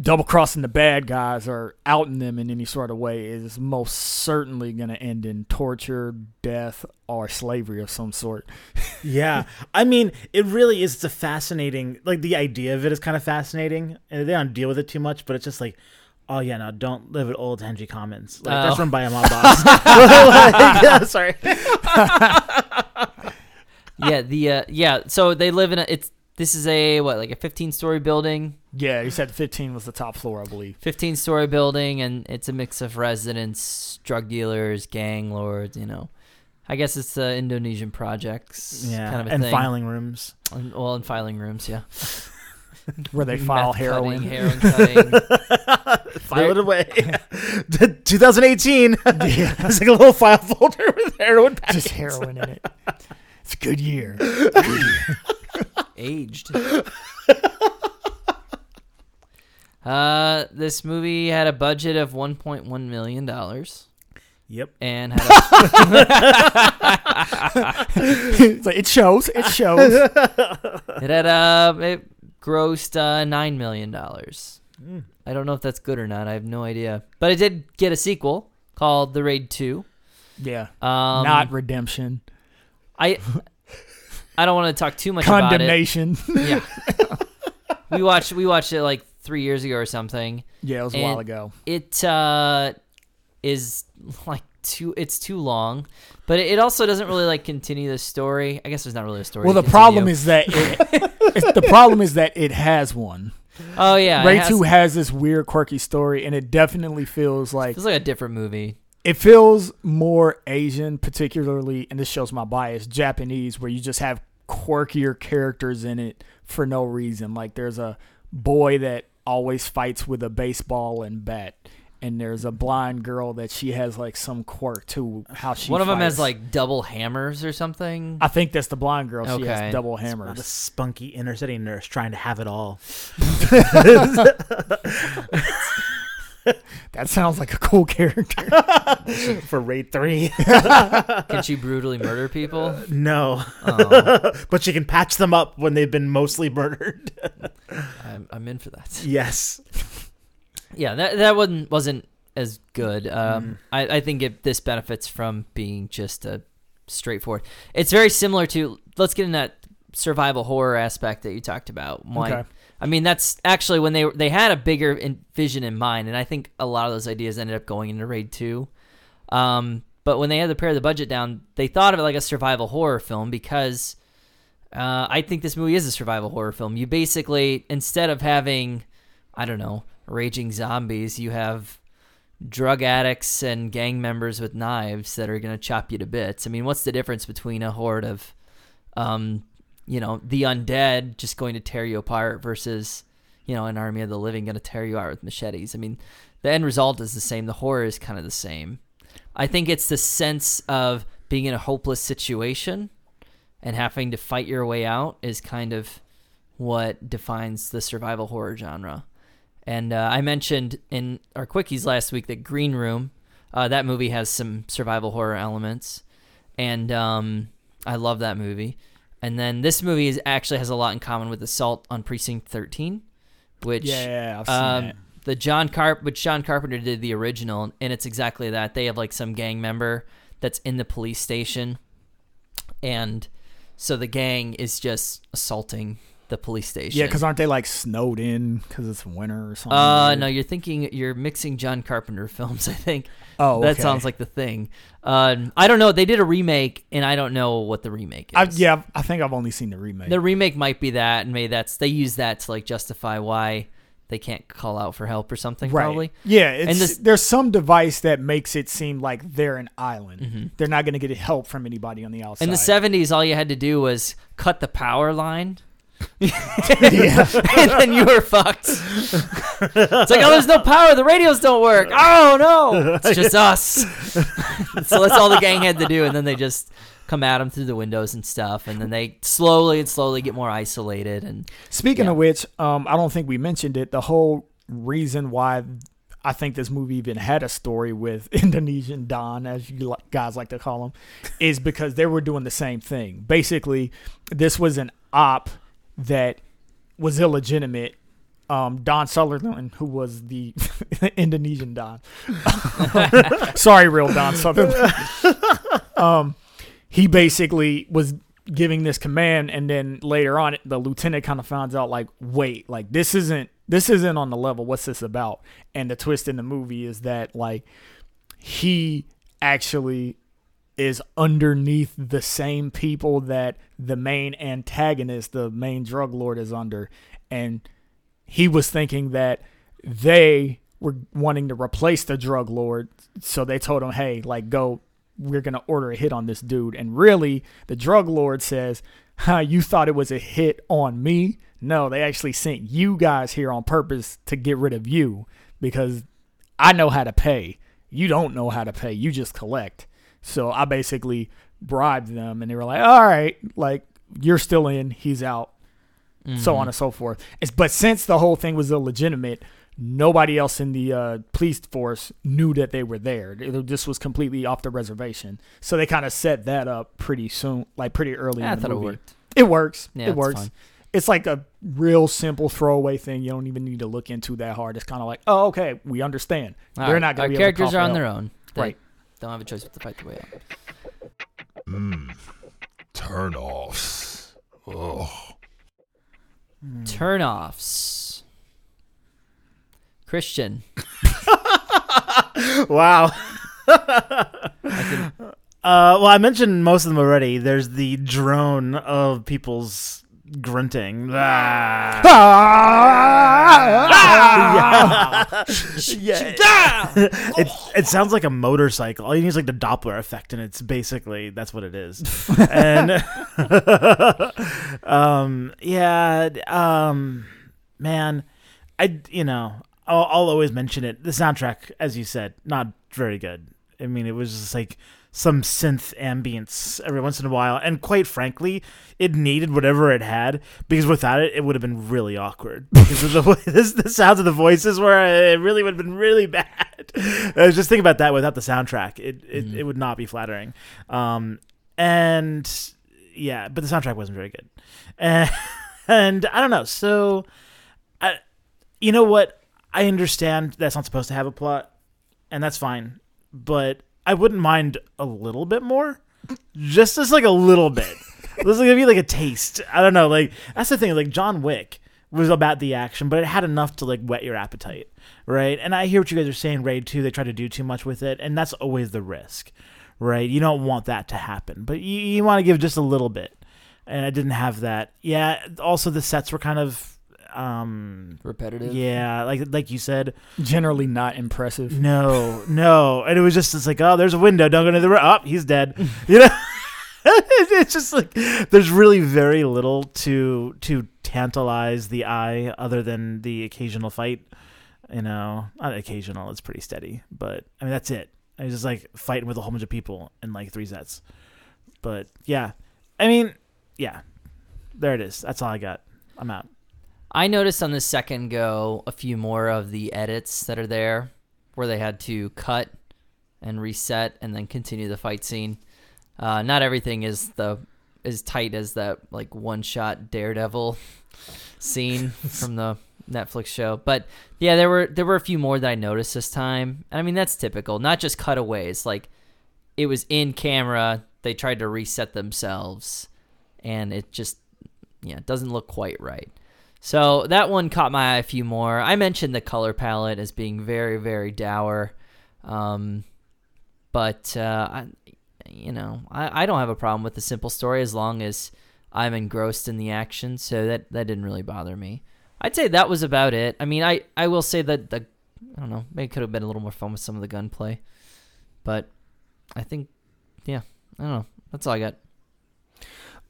double crossing the bad guys or outing them in any sort of way is most certainly going to end in torture, death, or slavery of some sort. <laughs> Yeah. I mean, it really is. It's a fascinating. Like the idea of it is kind of fascinating, and they don't deal with it too much. But it's just like. Oh yeah, no! Don't live at Old Henry Commons. Like that's Oh. run by a mob boss. <laughs> <laughs> Like, yeah, sorry. yeah, the uh, yeah. So they live in a. It's this is a what like a 15 story building, Yeah, he said 15 was the top floor, I believe. 15 story building, and it's a mix of residents, drug dealers, gang lords. You know, I guess it's the Indonesian projects. Yeah, kind of a and thing. filing rooms. And- well, in filing rooms, yeah. <laughs> Where they file Meth heroin. cutting, heroin <laughs> cutting. File it away. <laughs> 2018. it's like a little file folder with heroin. Just heroin in it. It's a good year. Aged. <laughs> Uh, this movie had a budget of 1.1 million dollars Yep. and had <laughs> a, It's like, it shows. It shows. <laughs> it had uh it grossed uh nine million dollars. I don't know if that's good or not. I have no idea, but it did get a sequel called The Raid Two. Yeah. Um, Not redemption. I. I don't want to talk too much about it. Condemnation. Yeah, <laughs> we watched we watched it like three years ago or something. yeah, it was a while ago. it uh is like too it's too long but it also doesn't really like continue the story i guess there's not really a story Well, the problem is that <laughs> it, it's, the problem is that it has one. oh yeah Ray has- Two has this weird, quirky story, and it definitely feels like it's like a different movie it feels more Asian, particularly, and this shows my bias, Japanese, where you just have quirkier characters in it for no reason. Like there's a boy that always fights with a baseball and bat. And there's a blind girl that she has like some quirk to how she. One of them has like double hammers or something. I think that's the blind girl. She Okay. has double Not a hammers. spunky inner city nurse trying to have it all. <laughs> <laughs> <laughs> <laughs> That sounds like a cool character. <laughs> For raid three. <laughs> Can she brutally murder people? no. Oh, but she can patch them up when they've been mostly murdered. I'm, I'm in for that. yes. Yeah, that that wasn't wasn't as good. Um, Mm. I I think it, this benefits from being just a straightforward. It's very similar to let's get in that survival horror aspect that you talked about. Why? Okay. I mean, that's actually when they they had a bigger in, vision in mind, and I think a lot of those ideas ended up going into Raid Two. Um, but when they had to pare the budget down, they thought of it like a survival horror film because uh, I think this movie is a survival horror film. You basically instead of having, I don't know, raging zombies, you have drug addicts and gang members with knives that are going to chop you to bits. I mean, what's the difference between a horde of, um, you know, the undead just going to tear you apart versus, you know, an army of the living going to tear you out with machetes? I mean, the end result is the same. The horror is kind of the same. I think it's the sense of being in a hopeless situation and having to fight your way out is kind of what defines the survival horror genre. And uh, I mentioned in our quickies last week that Green Room, uh, that movie has some survival horror elements, and um, I love that movie. And then this movie is actually has a lot in common with Assault on Precinct 13, which yeah, I've seen um, the John Carp, which John Carpenter did the original, and it's exactly that. They have like some gang member that's in the police station, and so the gang is just assaulting the police station. Yeah, because aren't they like snowed in because it's winter or something? uh, weird? no, you're thinking you're mixing John Carpenter <laughs> films. I think Oh, that sounds like the thing. Um, I don't know. They did a remake, and I don't know what the remake is. I, yeah, I think I've only seen the remake. the remake might be that, and maybe that's they use that to like justify why they can't call out for help or something. right. Probably. Yeah, it's, And this- there's some device that makes it seem like they're an island. Mhm. They're not going to get help from anybody on the outside. In the '70s, all you had to do was cut the power line, yeah. <laughs> and then you were fucked. it's like, oh, there's no power. The radios don't work. Oh no, it's just <laughs> us. <laughs> so that's all the gang had to do, and then they just come at them through the windows and stuff, and then they slowly and slowly get more isolated. And Speaking Yeah. of which, um, I don't think we mentioned it. The whole reason why I think this movie even had a story with Indonesian Don, as you guys like to call him, is because they were doing the same thing. Basically, this was an op that was illegitimate. Um, Don Sutherland, who was the <laughs> Indonesian Don, <laughs> sorry, real Don Sutherland. um, he basically was giving this command and then later on the lieutenant kind of finds out like wait like this isn't this isn't on the level what's this about and the twist in the movie is that like he actually is underneath the same people that the main antagonist the main drug lord is under and he was thinking that they were wanting to replace the drug lord so they told him hey like go we're going to order a hit on this dude. And really, the drug lord says, huh, You thought it was a hit on me? No, they actually sent you guys here on purpose to get rid of you because I know how to pay. You don't know how to pay. You just collect. So I basically bribed them and they were like, All right, like, you're still in, he's out, so on and so forth. It's, but since the whole thing was illegitimate, nobody else in the uh, police force knew that they were there. It just was completely off the reservation. So they kind of set that up pretty soon, like pretty early Yeah, I in the thought it worked. It works. Yeah, it works. fine. It's like a real simple throwaway thing. You don't even need to look into that hard. It's kind of like, oh, okay, we understand. All They're right, not going to be characters able to are on their own. They Right. Don't have a choice but to fight their way out. Mmm. Turn offs. Oh. Turnoffs. Christian. <laughs> Wow. Uh, well, I mentioned most of them already. There's the drone of people's grunting. Ah. Ah! yeah. <laughs> it it sounds like a motorcycle. All you need is like the Doppler effect, and it's basically that's what it is. <laughs> and <laughs> um, yeah, um, man, I you know I'll, I'll always mention it. The soundtrack, as you said, not very good. I mean, it was just like some synth ambience every once in a while, and quite frankly, it needed whatever it had because without it, it would have been really awkward <laughs> because of the <laughs> this, the sounds of the voices were. It really would have been really <laughs> bad. I was just thinking about that without the soundtrack, it it, it would not be flattering. Um, and yeah, but the soundtrack wasn't very good, and, and I don't know. So, I, you know what? I understand that's not supposed to have a plot, and that's fine. But I wouldn't mind a little bit more, just as like a little bit. this is gonna be like a taste. I don't know. Like that's the thing. Like John Wick was about the action, but it had enough to like whet your appetite, right? And I hear what you guys are saying. Raid two, they try to do too much with it, and that's always the risk, right? You don't want that to happen, but you, you want to give just a little bit. And I didn't have that. Yeah. Also, the sets were kind of um Repetitive. yeah like like you said Generally not impressive. no, no. And it was just it's like, oh, there's a window. Don't go into the room. Oh, he's dead. <laughs> You know, <laughs> it's just like there's really very little to to tantalize the eye other than the occasional fight. You know, not occasional. It's pretty steady, but I mean that's it. I was just like fighting with a whole bunch of people in like three sets. But yeah, I mean, yeah, there it is. That's all I got. I'm out. I noticed on the second go a few more of the edits that are there where they had to cut and reset and then continue the fight scene. Uh, not everything is the as tight as that like one shot Daredevil <laughs> scene from the Netflix show. But yeah, there were there were a few more that I noticed this time. And I mean that's typical, not just cutaways. Like it was in camera, they tried to reset themselves and it just yeah, doesn't look quite right. So that one caught my eye a few more. I mentioned the color palette as being very, very dour. Um, but, uh, I, you know, I, I don't have a problem with the simple story as long as I'm engrossed in the action. So that, that didn't really bother me. I'd say that was about it. I mean, I, I will say that the, I don't know, maybe it could have been a little more fun with some of the gunplay. But I think, yeah, I don't know. That's all I got.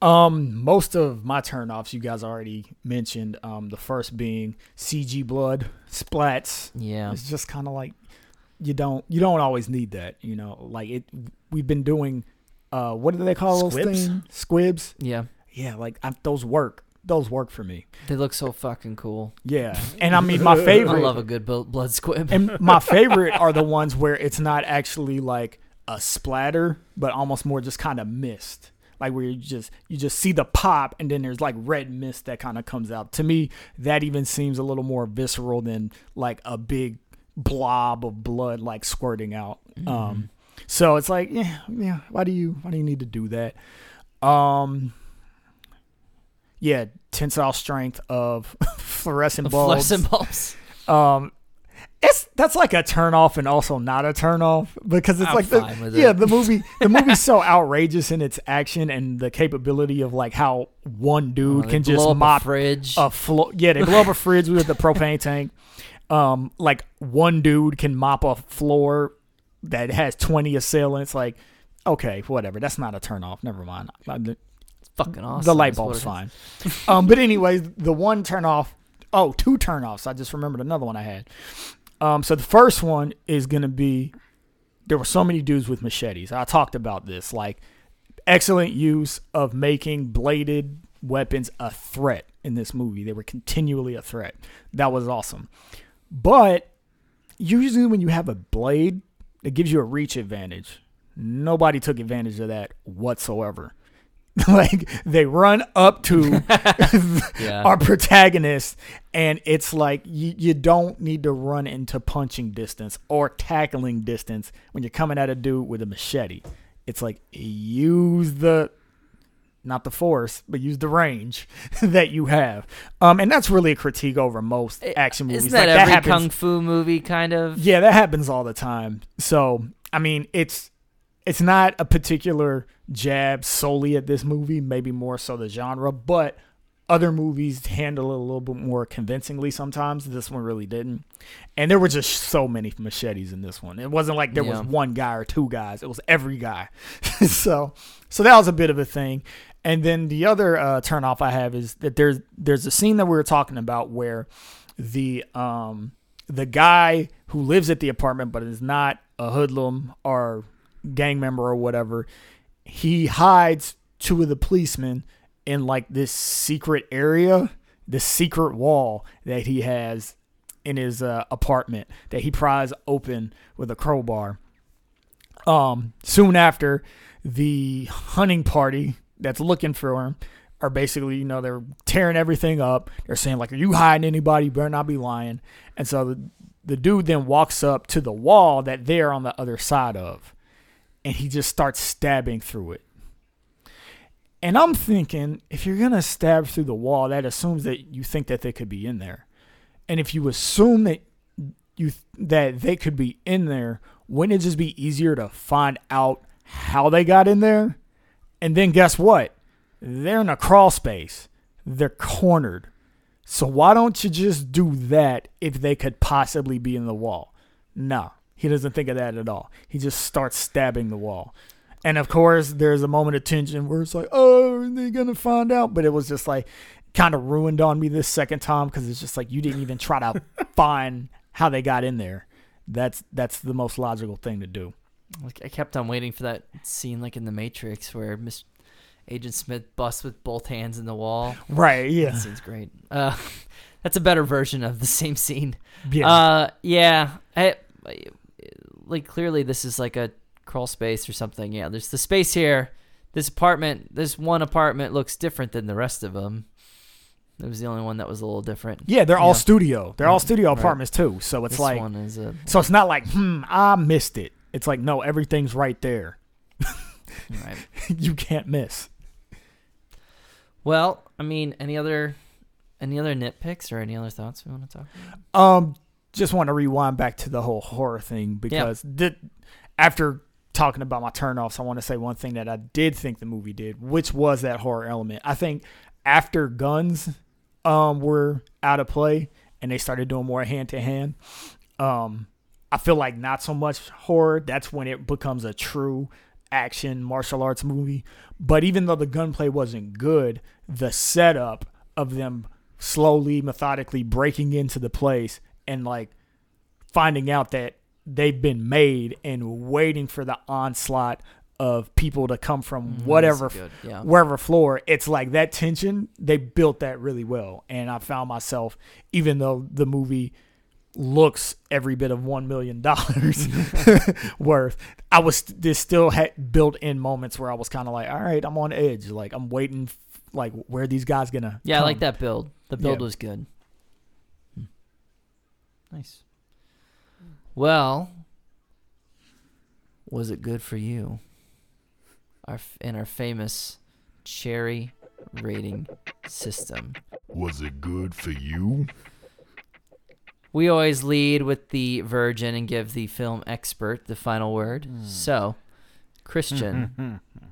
Um, most of my turnoffs you guys already mentioned. Um, the first being CG blood splats. Yeah. It's just kind of like you don't you don't always need that. You know, like it. We've been doing. Uh, what do they call those things? Squibs. Yeah. Yeah, like I, those work. Those work for me. They look so fucking cool. Yeah, and I mean my <laughs> favorite. I love a good bl- blood squib. and my <laughs> favorite are the ones where it's not actually like a splatter, but almost more just kind of mist. Like where you just you just see the pop and then there's like red mist that kind of comes out. To me, that even seems a little more visceral than like a big blob of blood like squirting out. Um so it's like, yeah, yeah, why do you why do you need to do that? Um yeah, tensile strength of <laughs> fluorescent bulbs. Fluorescent bulbs. Um, it's that's like a turn off and also not a turn off because it's I'm like the, yeah it. the movie the <laughs> movie's so outrageous in its action and the capability of like how one dude Oh, can just up a mop fridge. a floor. Yeah, they blow up a fridge with the propane tank. Um, like one dude can mop a floor that has twenty assailants. Like, okay, whatever. That's not a turn off. Never mind. The, fucking awesome. the light bulb's fine. um, but anyways, the one turn off. Oh, two turnoffs. I just remembered another one I had. Um, so the first one is gonna be there were so many dudes with machetes. I talked about this. Like excellent use of making bladed weapons a threat in this movie. They were continually a threat. That was awesome. But usually when you have a blade, it gives you a reach advantage. Nobody took advantage of that whatsoever. <laughs> like they run up to <laughs> Yeah. our protagonist and it's like you, you don't need to run into punching distance or tackling distance when you're coming at a dude with a machete it's like use the not the force but use the range <laughs> that you have um and that's really a critique over most action movies Isn't that like every happens kung fu movie kind of? yeah, that happens all the time. So, I mean, it's it's not a particular jab solely at this movie, maybe more so the genre, but other movies handle it a little bit more convincingly sometimes. This one really didn't. And there were just so many machetes in this one. It wasn't like there Yeah. was one guy or two guys. It was every guy. <laughs> so so that was a bit of a thing. And then the other uh, turn off I have is that there's there's a scene that we were talking about where the um the guy who lives at the apartment but is not a hoodlum or gang member or whatever, he hides two of the policemen in like this secret area, this secret wall that he has in his uh, apartment that he pries open with a crowbar. Um, soon after, the hunting party that's looking for him are basically, you know, they're tearing everything up. They're saying like, "Are you hiding anybody? You better not be lying." And so the the dude then walks up to the wall that they're on the other side of, and he just starts stabbing through it. And I'm thinking, if you're gonna stab through the wall, that assumes that you think that they could be in there. And if you assume that you that they could be in there, wouldn't it just be easier to find out how they got in there? And then guess what? They're in a crawl space. They're cornered. So why don't you just do that if they could possibly be in the wall? No, he doesn't think of that at all. He just starts stabbing the wall. And of course, there's a moment of tension where it's like, oh, they're they going to find out? But it was just like kind of ruined on me this second time because it's just like you didn't even try to <laughs> find how they got in there. That's that's the most logical thing to do. Like I kept on waiting for that scene, like in The Matrix, where Miss Agent Smith busts with both hands in the wall. Right, yeah. That scene's great. Uh, <laughs> that's a better version of the same scene. Yeah. Uh, yeah. I- like clearly this is like a crawl space or something. Yeah. There's the space here. This apartment, this one apartment looks different than the rest of them. It was the only one that was a little different. yeah, they're all studio. They're all studio Right. apartments too. So it's this like one is a so it's not like, hmm, I missed it. It's like, no, everything's right there. <laughs> right. you can't miss. Well, I mean, any other any other nitpicks or any other thoughts we want to talk about? Um, just want to rewind back to the whole horror thing because the, after talking about my turnoffs, I want to say one thing that I did think the movie did, which was that horror element. I think after guns um were out of play and they started doing more hand to hand, um, I feel like not so much horror. That's when it becomes a true action martial arts movie. But even though the gunplay wasn't good, the setup of them slowly, methodically breaking into the place and like finding out that they've been made and waiting for the onslaught of people to come from mm, whatever That's good. Yeah. wherever floor it's like that tension they built that really well and i found myself even though the movie looks every bit of one million <laughs> dollars <laughs> worth i was this still had built in moments where i was kind of like all right i'm on edge like i'm waiting like where are these guys gonna Yeah, I like that build. The build Yeah. was good. Hmm. Nice. Well, was it good for you? Our f- in our famous cherry rating system. Was it good for you? We always lead with the virgin and give the film expert the final word. Hmm. So, Christian, <laughs> hmm, hmm,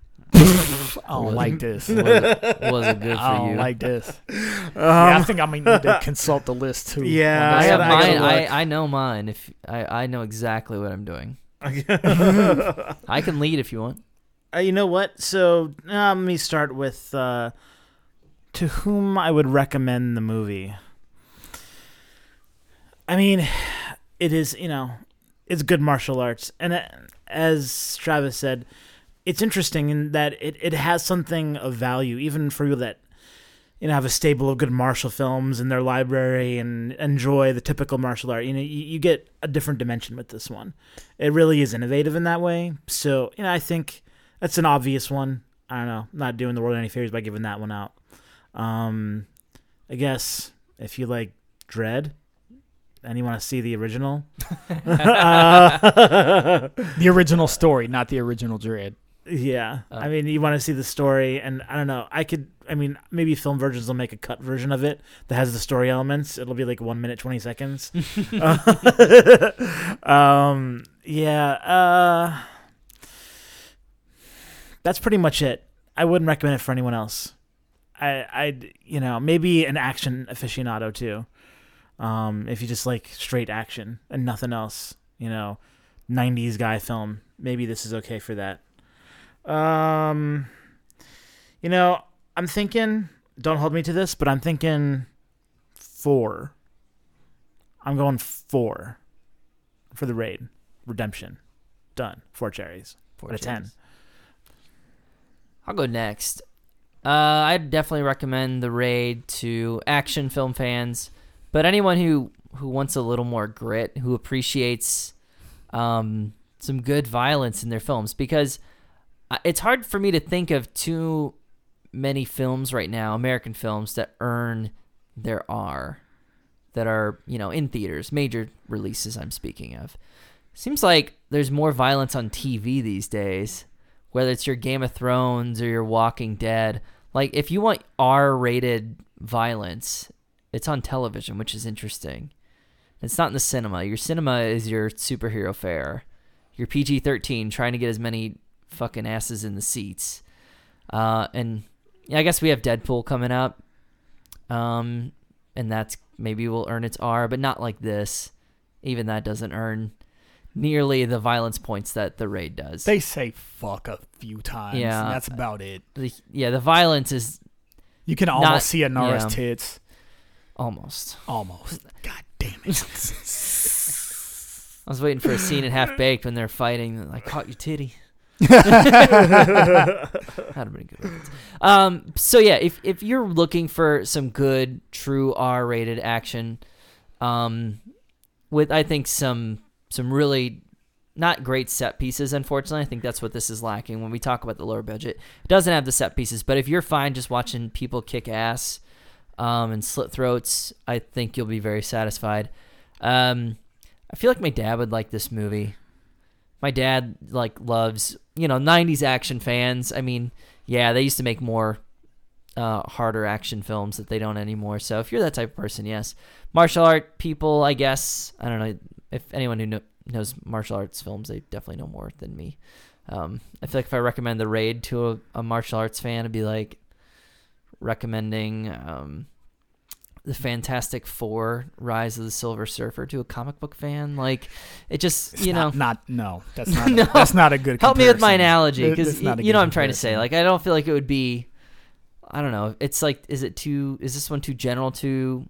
<laughs> i don't like this was it, was it good <laughs> for you. i don't you? like this yeah, i think i may need to <laughs> consult the list too Yeah, I, I have gotta- I gotta mine. I. I know mine. If I, I know exactly what I'm doing. I can lead if you want. Uh, you know what? So uh, let me start with uh, to whom I would recommend the movie. I mean, it is you know, it's good martial arts, and uh, as Travis said, it's interesting in that it, it has something of value, even for you that you know have a stable of good martial films in their library and enjoy the typical martial art. You know, you, you get a different dimension with this one. It really is innovative in that way. So you know, I think that's an obvious one. I don't know, not doing the world any favors by giving that one out. Um, I guess if you like Dredd and you want to see the original, uh, <laughs> the original story not the original Dredd yeah, Oh. I mean, you want to see the story, and I don't know. I could, I mean, maybe film versions will make a cut version of it that has the story elements. It'll be like one minute twenty seconds. <laughs> <laughs> um, yeah, uh, that's pretty much it. I wouldn't recommend it for anyone else. I I'd you know maybe an action aficionado too. Um, if you just like straight action and nothing else, you know, '90s guy film, maybe this is okay for that. Um, you know, I'm thinking. Don't hold me to this, but I'm thinking four. I'm going four for the raid redemption. Done. Four cherries. Four Out of ten. I'll go next. Uh, I'd definitely recommend the raid to action film fans, but anyone who who wants a little more grit, who appreciates um, some good violence in their films, because it's hard for me to think of too many films right now, American films that earn their R, that are you know in theaters, major releases. I'm speaking of. Seems like there's more violence on TV these days whether it's your Game of Thrones or your Walking Dead. Like if you want R-rated violence, it's on television, which is interesting. It's not in the cinema. Your cinema is your superhero fare. Your PG-13 trying to get as many fucking asses in the seats. Uh, and yeah, I guess we have Deadpool coming up. Um, and that's maybe will earn its R, but not like this. Even that doesn't earn nearly the violence points that the raid does. They say fuck a few times. Yeah. and that's about it. the, yeah, the violence is You can almost Not- see a Nara's yeah. tits. almost. Almost. God damn it. <laughs> I was waiting for a scene in Half Baked when they're fighting. I caught your titty. <laughs> That'd been good. Um, so yeah, if if you're looking for some good, true R-rated action, um, with I think some some really not great set pieces. Unfortunately, I think that's what this is lacking when we talk about the lower budget. It doesn't have the set pieces, but if you're fine just watching people kick ass um, and slit throats, I think you'll be very satisfied. Um, I feel like my dad would like this movie. My dad like loves you know '90s action fans. I mean, yeah, they used to make more uh, harder action films that they don't anymore. So if you're that type of person, yes, martial art people, I guess. I don't know if anyone who kno- knows martial arts films, they definitely know more than me. Um, I feel like if I recommend the raid to a, a martial arts fan, it'd be like recommending um, the Fantastic Four: Rise of the Silver Surfer to a comic book fan. Like, it just It's you know. not, not no. That's <laughs> not. No. A, that's not a good. Help me with my analogy because you know what I'm trying to say. Like, I don't feel like it would be. I don't know. It's like, is it too? Is this one too general? Too?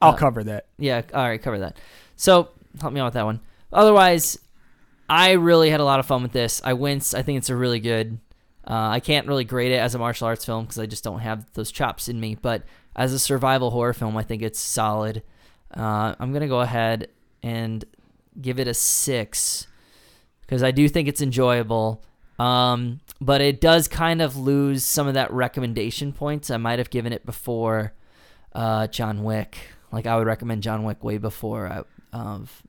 I'll uh, cover that. Yeah. All right. Cover that. So help me out with that one. Otherwise, I really had a lot of fun with this. I winced. I think it's a really good. Uh, I can't really grade it as a martial arts film because I just don't have those chops in me. But as a survival horror film, I think it's solid. Uh, I'm gonna go ahead and give it a six because I do think it's enjoyable. Um, but it does kind of lose some of that recommendation points I might have given it before uh, John Wick. Like I would recommend John Wick way before I, of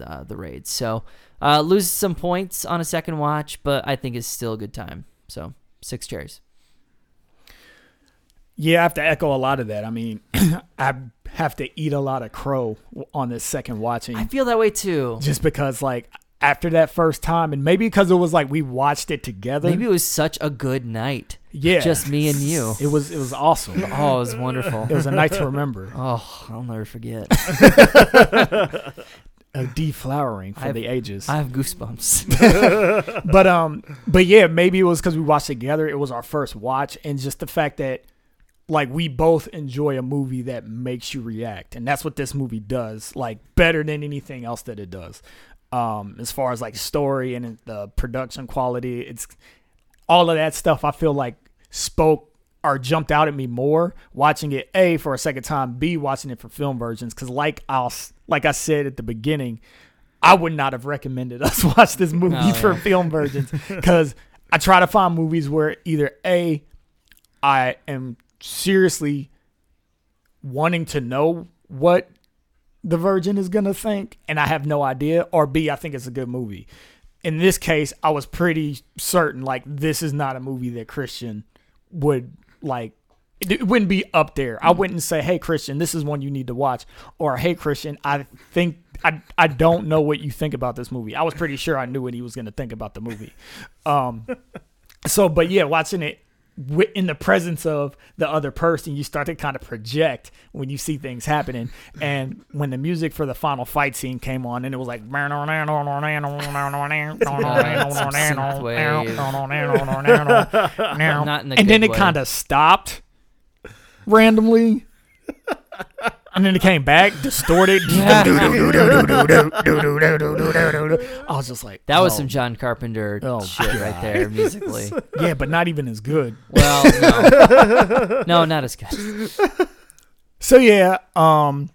uh, the raid. So uh, loses some points on a second watch, but I think it's still a good time. So six cherries. Yeah, I have to echo a lot of that. I mean, <clears throat> I have to eat a lot of crow on this second watching, I feel that way too. just because like after that first time, and maybe because it was like we watched it together. Maybe it was such a good night. yeah, Just me and you. It was it was awesome. <laughs> Oh, it was wonderful. It was a night to remember. <laughs> Oh, I'll never forget. <laughs> A deflowering for I've- the ages. I have goosebumps. but um, but yeah, maybe it was because we watched together. It was our first watch, and just the fact that like we both enjoy a movie that makes you react, and that's what this movie does. Like better than anything else that it does. Um, as far as like story and the production quality, it's all of that stuff. I feel like spoke or jumped out at me more watching it a for a second time b watching it for film versions because like i'll like i said at the beginning i would not have recommended <laughs> us watch this movie Oh, for yeah. film versions <laughs> because i try to find movies where either a i am seriously wanting to know what the virgin is gonna think and i have no idea or b i think it's a good movie in this case i was pretty certain like this is not a movie that christian would like it wouldn't be up there. I wouldn't say, "Hey Christian, this is one you need to watch," or "Hey Christian, I think I I don't know what you think about this movie." I was pretty sure I knew what he was going to think about the movie. Um, <laughs> so, but yeah, watching it in the presence of the other person, you start to kind of project when you see things happening. <laughs> And when the music for the final fight scene came on, and it was like, <laughs> Not in the and then it kind of stopped randomly. <laughs> And then it came back, distorted. <laughs> <laughs> I was just like, That was oh, some John Carpenter Oh, shit right there musically. <laughs> yeah, but not even as good. Well, no. no, not as good. So yeah, um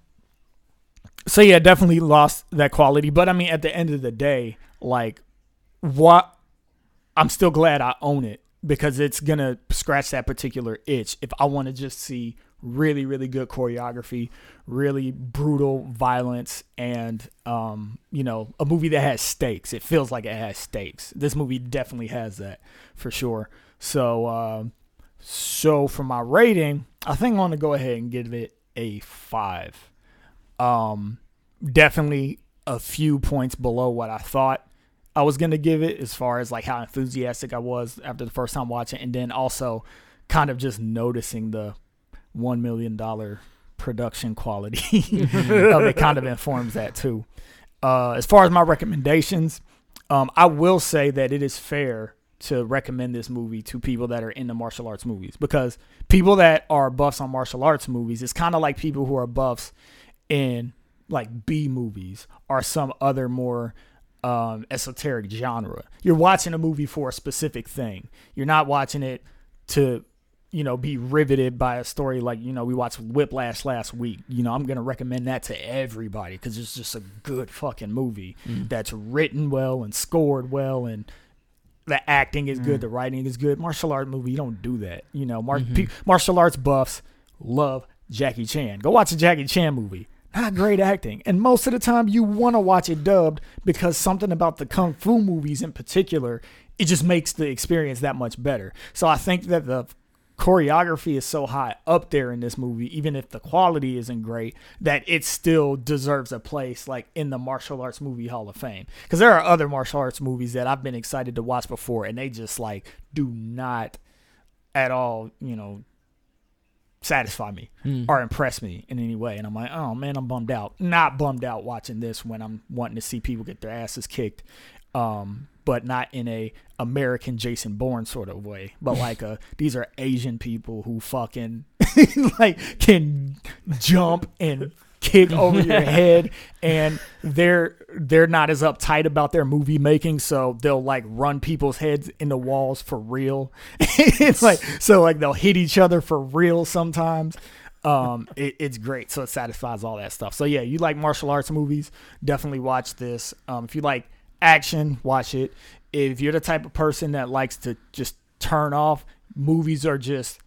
so yeah, definitely lost that quality, but I mean at the end of the day, like what I'm still glad I own it because it's going to scratch that particular itch if I want to just see really really good choreography, really brutal violence and um you know, a movie that has stakes. It feels like it has stakes. This movie definitely has that for sure. So um so for my rating, I think I'm gonna go ahead and give it a five. Um, definitely a few points below what I thought I was gonna give it, as far as like how enthusiastic I was after the first time watching, and then also kind of just noticing the one million dollar production quality <laughs> of it kind of informs that too. Uh, as far as my recommendations, um, I will say that it is fair to recommend this movie to people that are into martial arts movies because people that are buffs on martial arts movies it's kind of like people who are buffs in like B movies or some other more um, esoteric genre. You're watching a movie for a specific thing. You're not watching it to you know be riveted by a story like you know we watched Whiplash last week. You know I'm gonna recommend that to everybody because it's just a good fucking movie mm-hmm. that's written well and scored well and the acting is good, mm. the writing is good. Martial art movie, you don't do that. You know, mar- mm-hmm. pe- martial arts buffs love Jackie Chan. Go watch a Jackie Chan movie. Not great acting, and most of the time you want to watch it dubbed because something about the kung fu movies in particular, it just makes the experience that much better. So I think that the choreography is so high up there in this movie, even if the quality isn't great, that it still deserves a place like in the martial arts movie hall of fame. Because there are other martial arts movies that I've been excited to watch before, and they just like do not at all, you know, satisfy me or impress me in any way. And I'm like, oh man, I'm bummed out. Not bummed out watching this when I'm wanting to see people get their asses kicked. Um, but not in a American Jason Bourne sort of way, but like a <laughs> these are Asian people who fucking <laughs> like can jump and kick <laughs> over your head and they're they're not as uptight about their movie making so they'll like run people's heads into walls for real. It's like so like they'll hit each other for real sometimes. Um it, it's great so it satisfies all that stuff. So yeah you like martial arts movies definitely watch this. Um if you like action watch it if you're the type of person that likes to just turn off movies are just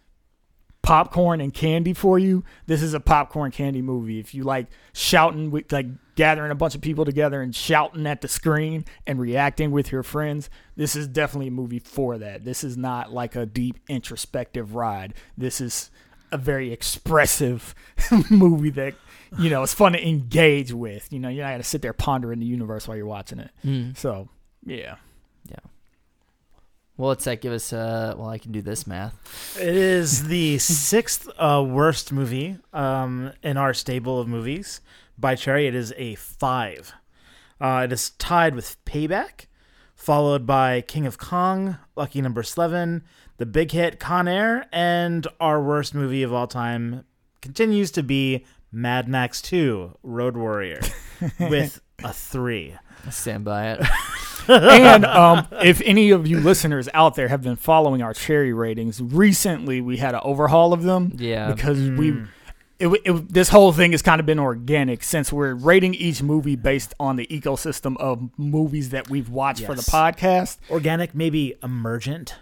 popcorn and candy for you, this is a popcorn candy movie. If you like shouting with like gathering a bunch of people together and shouting at the screen and reacting with your friends, this is definitely a movie for that. This is not like a deep introspective ride. This is a very expressive <laughs> movie that you know it's fun to engage with. You know, you're not gonna sit there pondering the universe while you're watching it. Mm. So yeah. Yeah. Well, what's that? Give us. Uh, well, I can do this math. It is the sixth uh, worst movie um, in our stable of movies. By Cherry, it is a five. Uh, it is tied with Payback, followed by King of Kong, Lucky Number Slevin, the big hit Con Air, and our worst movie of all time continues to be Mad Max Two: Road Warrior, <laughs> with a three. I stand by it. <laughs> and um, if any of you listeners out there have been following our cherry ratings, recently we had an overhaul of them. Yeah. Because we, it, it, this whole thing has kind of been organic since we're rating each movie based on the ecosystem of movies that we've watched for the podcast. Organic, maybe emergent.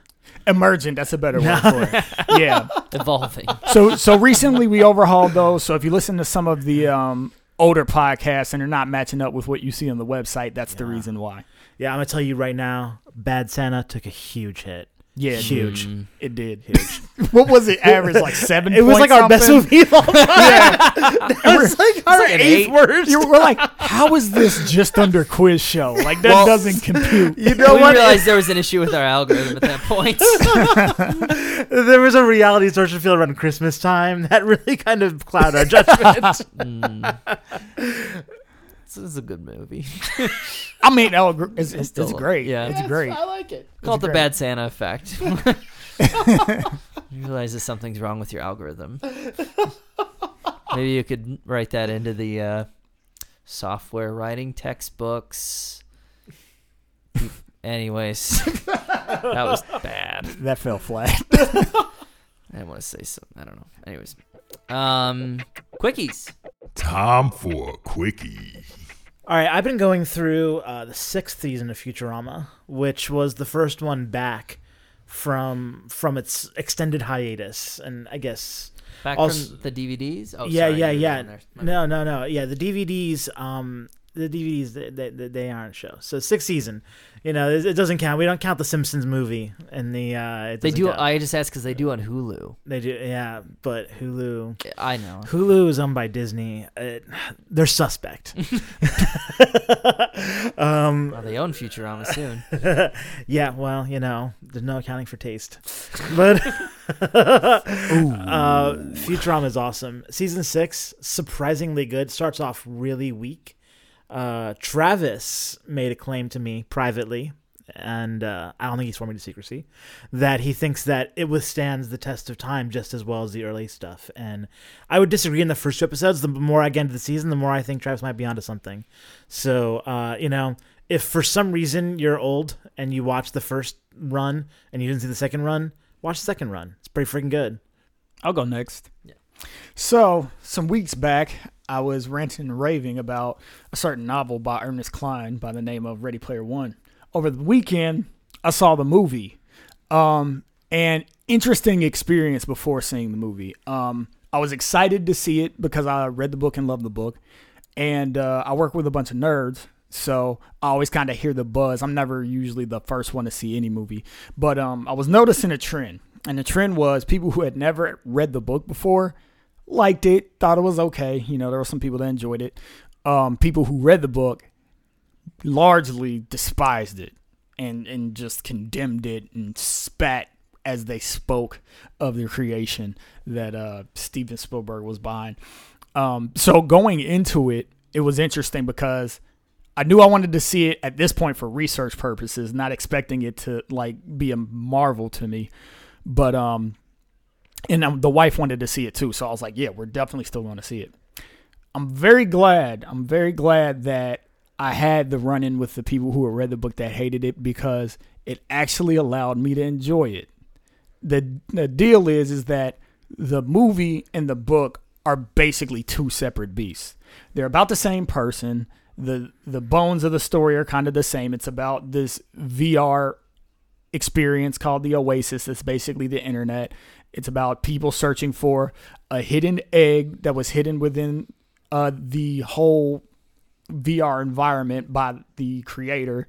Emergent, that's a better word for it. <laughs> Yeah. Evolving. So so recently we overhauled those. So if you listen to some of the um, older podcasts and they're not matching up with what you see on the website, that's the reason why. Yeah, I'm gonna tell you right now, Bad Santa took a huge hit. Yeah, it did. Huge. Mm. It did. Huge. <laughs> what was it? Average like seven. It was point like our best something? movie of all time. <laughs> it was like our like eighth eight. worst. You were like, how is this just under quiz show? Like that Well, doesn't compute. <laughs> You know we what? realized there was an issue with our algorithm at that point. there was a reality social field around Christmas time that really kind of clouded our judgment. Mm. This is a good movie. I mean, no, it's, it's, it's great. yeah. it's great. I like it. Call it the great. bad Santa effect. <laughs> <laughs> you realize that something's wrong with your algorithm. <laughs> Maybe you could write that into the uh, software writing textbooks. Anyways, that was bad. That fell flat. I didn't want to say something. I don't know. Anyways, um, quickies. Time for a quickie. All right, I've been going through uh, the sixth season of Futurama, which was the first one back from from its extended hiatus, and I guess Back Also- from the DVDs. Oh, yeah, sorry, yeah, yeah. doing there. My No, no, no. Yeah, the DVDs. Um, the DVDs they, they, they aren't show. So sixth season, you know, it, it doesn't count. We don't count the Simpsons movie and the. Uh, it They do. count. I just asked because they do on Hulu. They do. Yeah, but Hulu. I know. Hulu is owned by Disney. Uh, they're suspect. <laughs> <laughs> um, Well, they own Futurama soon. <laughs> yeah, well, you know, there's no accounting for taste. But uh, Futurama is awesome. Season six, surprisingly good. Starts off really weak. Uh, Travis made a claim to me privately, and uh, I don't think he's swore me to secrecy, that he thinks that it withstands the test of time just as well as the early stuff. And I would disagree in the first two episodes. The more I get into the season, the more I think Travis might be onto something. So, uh, you know, if for some reason you're old and you watch the first run and you didn't see the second run, watch the second run. It's pretty freaking good. I'll go next. Yeah. So, some weeks back, I was ranting and raving about a certain novel by Ernest Cline by the name of Ready Player One. Over the weekend, I saw the movie. Um, and interesting experience before seeing the movie. Um, I was excited to see it because I read the book and loved the book. And uh, I work with a bunch of nerds, so I always kind of hear the buzz. I'm never usually the first one to see any movie, but um, I was noticing a trend, and the trend was people who had never read the book before liked it, thought it was okay. You know, there were some people that enjoyed it. Um, people who read the book largely despised it and and just condemned it and spat as they spoke of the creation that uh, Steven Spielberg was behind. Um, so going into it, it was interesting because I knew I wanted to see it at this point for research purposes, not expecting it to like be a marvel to me. But um, and the wife wanted to see it too, so I was like, yeah, we're definitely still going to see it. I'm very glad. I'm very glad that I had the run in with the people who had read the book that hated it because it actually allowed me to enjoy it. The the deal is is that the movie and the book are basically two separate beasts. They're about the same person. The the bones of the story are kind of the same. It's about this VR experience called the Oasis. That's basically the internet. It's about people searching for a hidden egg that was hidden within uh, the whole VR environment by the creator.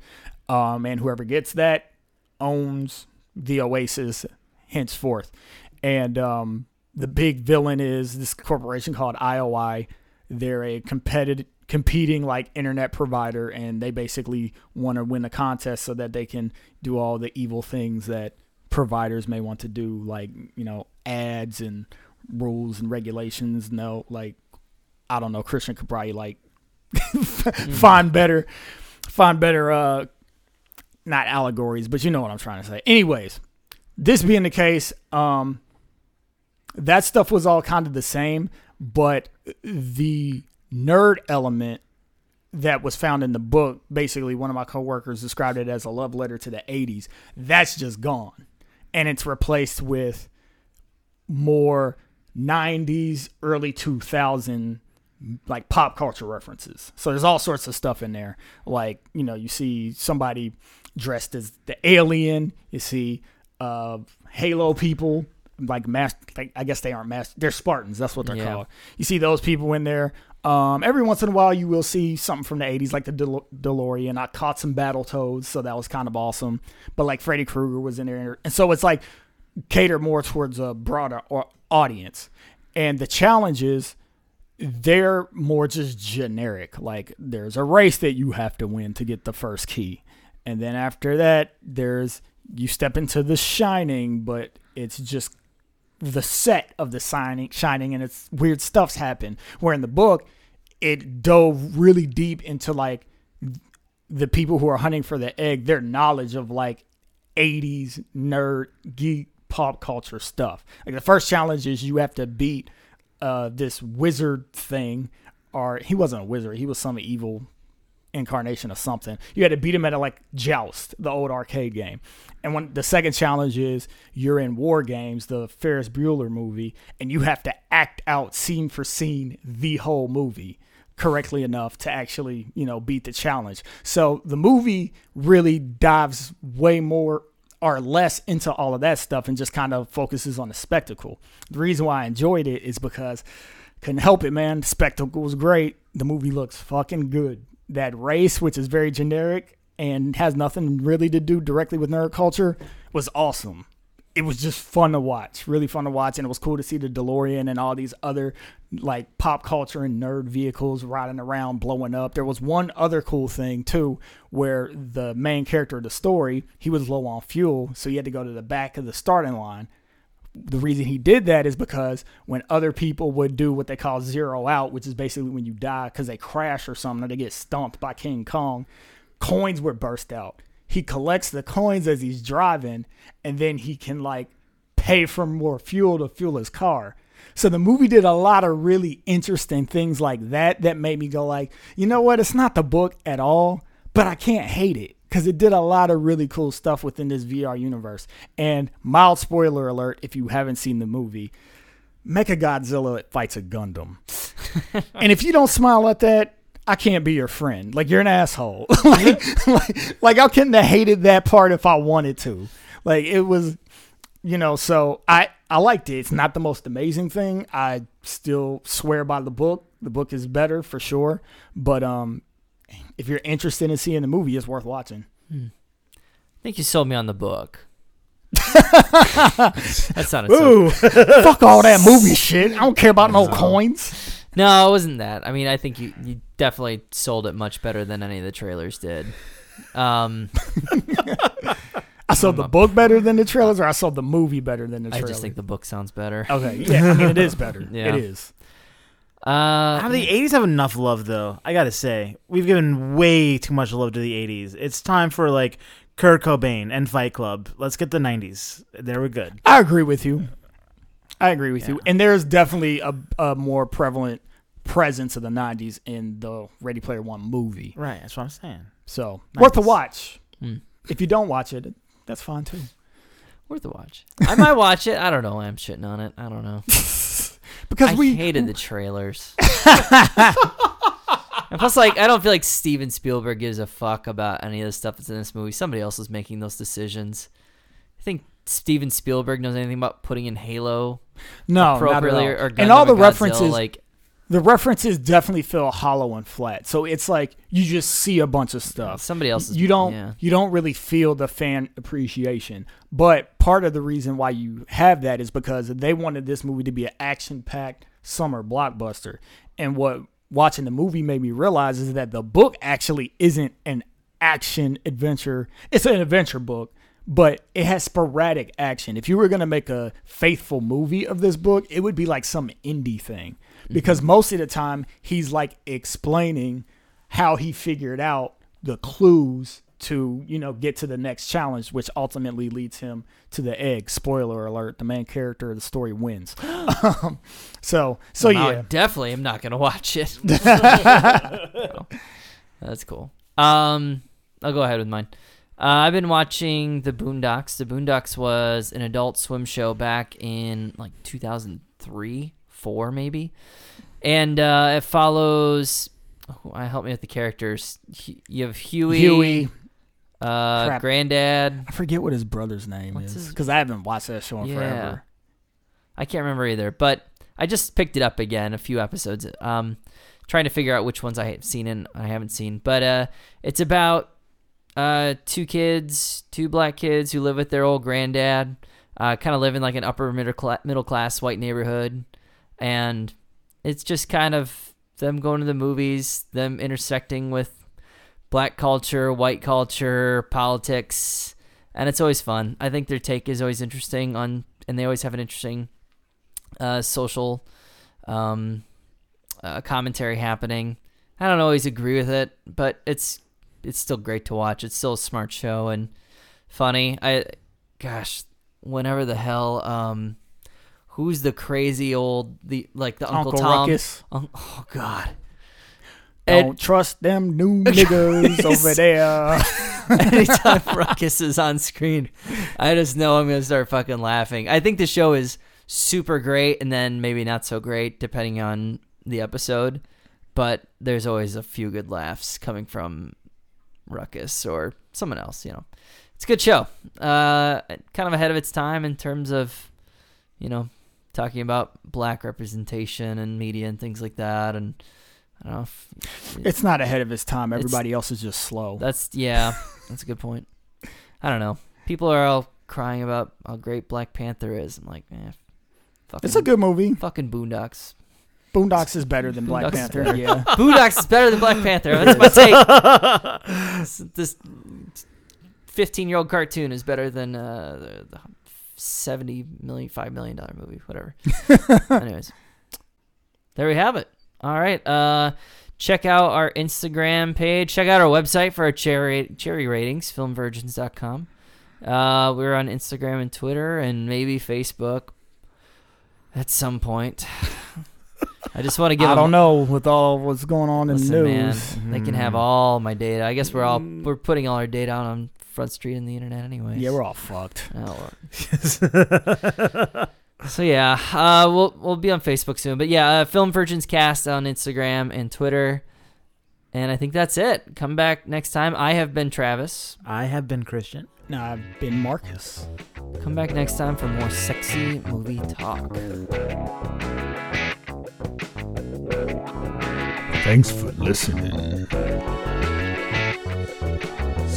Um, and whoever gets that owns the Oasis henceforth. And um, the big villain is this corporation called IOI. They're a competitive competing like internet provider and they basically want to win the contest so that they can do all the evil things that providers may want to do like you know ads and rules and regulations. No like i don't know christian could probably like <laughs> find better find better uh not allegories but you know what i'm trying to say. Anyways this being the case um that stuff was all kind of the same but the nerd element that was found in the book basically one of my coworkers described it as a love letter to the 80s that's just gone. And it's replaced with more 90s early 2000 like pop culture references. So there's all sorts of stuff in there. Like you know you see somebody dressed as the alien. You see uh halo people like mass like, i guess they aren't mass they're spartans that's what they're Yeah. called. You see those people in there Um, every once in a while, you will see something from the 80s, like the Del- DeLorean. I caught some Battletoads, so that was kind of awesome. But like Freddy Krueger was in there. And so it's like cater more towards a broader au- audience. And the challenge is they're more just generic. Like there's a race that you have to win to get the first key. And then after that, there's you step into the shining, but it's just the set of the signing shining and it's weird stuff's happen. Where in the book, it dove really deep into like the people who are hunting for the egg, their knowledge of like 80s nerd geek pop culture stuff. Like the first challenge is you have to beat uh, this wizard thing, or he wasn't a wizard, he was some evil incarnation of something. You had to beat him at a like joust, the old arcade game. And when the second challenge is you're in War Games, the Ferris Bueller movie, and you have to act out scene for scene the whole movie correctly enough to actually, you know, beat the challenge. So the movie really dives way more or less into all of that stuff and just kind of focuses on the spectacle. The reason why I enjoyed it is because couldn't help it, man. The spectacle was great. The movie looks fucking good. That race, which is very generic and has nothing really to do directly with nerd culture, was awesome. It was just fun to watch, really fun to watch, and it was cool to see the DeLorean and all these other like pop culture and nerd vehicles riding around, blowing up. There was one other cool thing too, where the main character of the story he was low on fuel, so he had to go to the back of the starting line the reason he did that is because when other people would do what they call zero out, which is basically when you die because they crash or something or they get stomped by King Kong, coins would burst out. He collects the coins as he's driving, and then he can like pay for more fuel to fuel his car. So the movie did a lot of really interesting things like that that made me go like, you know what? It's not the book at all, but I can't hate it because it did a lot of really cool stuff within this VR universe. And mild spoiler alert if you haven't seen the movie, Mecha Godzilla fights a Gundam. <laughs> and if you don't smile at that, I can't be your friend. Like you're an asshole. <laughs> like, like, like I couldn't have hated that part if I wanted to. Like it was, you know. So I I liked it. It's not the most amazing thing. I still swear by the book. The book is better for sure. But um, if you're interested in seeing the movie, it's worth watching. I think you sold me on the book. that sounded so. <laughs> Fuck all that movie shit. I don't care about no coins. No, it wasn't that. I mean, I think you, you definitely sold it much better than any of the trailers did. Um, <laughs> I sold the book better than the trailers, or I sold the movie better than the trailers. I just think the book sounds better. Okay, yeah, I mean it is better. <laughs> Yeah. It is. Uh, How do the 80s have enough love, though? I gotta say. We've given way too much love to the 80s. It's time for, like, Kurt Cobain and Fight Club. Let's get the 90s. There we're good. I agree with you. I agree with you. And there's definitely a, a more prevalent presence of the '90s in the Ready Player One movie. Right, that's what I'm saying. So worth a watch. Hmm. If you don't watch it, that's fine too. worth a watch. I might watch it. I don't know why I'm shitting on it. I don't know. <laughs> Because I we hated the <laughs> trailers. and plus, like, I don't feel like Steven Spielberg gives a fuck about any of the stuff that's in this movie. Somebody else is making those decisions. I think Steven Spielberg knows anything about putting in Halo no, appropriately all. or, or and all the Godzilla, references, like the references definitely feel hollow and flat. So it's like you just see a bunch of stuff. somebody else. You don't Yeah. you don't really feel the fan appreciation. But part of the reason why you have that is because they wanted this movie to be an action packed summer blockbuster. And what watching the movie made me realize is that the book actually isn't an action adventure. It's an adventure book, but it has sporadic action. If you were going to make a faithful movie of this book, it would be like some indie thing. Because most of the time he's like explaining how he figured out the clues to you know get to the next challenge which ultimately leads him to the egg spoiler alert the main character of the story wins <gasps> um, so so Well, yeah I definitely am not gonna watch it. So, <laughs> <laughs> that's cool. Um, I'll go ahead with mine. Uh, I've been watching the Boondocks. The Boondocks was an Adult Swim show back in like 2003, four maybe, and uh, it follows. Oh, I help me with the characters. You have Huey, huey uh, Crap. Granddad. i forget what his brother's name What's is because i haven't watched that show in Yeah. forever I can't remember either, but I just picked it up again a few episodes. Um, trying to figure out which ones I have seen and I haven't seen. But uh, it's about uh, two kids, two black kids who live with their old granddad, uh, kind of live in like an upper middle class, middle class white neighborhood, and it's just kind of them going to the movies, them intersecting with black culture, white culture, politics, and it's always fun. I think their take is always interesting on, and they always have an interesting uh, social um, uh, commentary happening. I don't always agree with it, but it's it's still great to watch. It's still a smart show and funny. I, gosh, whenever the hell, um, who's the crazy old the like the Uncle, Uncle Tom? Ruckus. Un- oh God. Don't Ed- trust them new niggas <laughs> over there. <laughs> anytime Ruckus is on screen, I just know I'm gonna start fucking laughing. I think the show is super great, and then maybe not so great depending on the episode. But there's always a few good laughs coming from Ruckus or someone else. You know, it's a good show. Uh, kind of ahead of its time in terms of, you know, talking about black representation and media and things like that. And I don't know. If, <laughs> It's not ahead of its time. Everybody else is just slow. that's yeah, that's a good point. I don't know. People are all crying about how great Black Panther is. I'm like, eh, fucking, It's a good movie. fucking Boondocks. Boondocks is better than Black Boondocks Panther. better. Yeah. <laughs> Boondocks is better than Black Panther. That's my <laughs> take. This- This 15 year old cartoon is better than uh, the, the 70 million, five million dollar movie, whatever. <laughs> Anyways, there we have it. All right. Uh, check out our Instagram page. Check out our website for our cherry cherry ratings, filmvirgins.com. Uh, we're on Instagram and Twitter and maybe Facebook at some point. I just want to give I don't know with all what's going on in the man, news. they can have all my data. I guess we're all we're putting all our data on Front Street and the internet anyway. Yeah, we're all fucked. <laughs> Oh, well. <laughs> so yeah, uh, we'll we'll be on Facebook soon. But yeah, uh, Film Virgins Cast on Instagram and Twitter, and I think that's it. Come back next time. I have been Travis. I have been Christian. No, I've been Marcus. Come back next time for more sexy movie talk. Thanks for listening.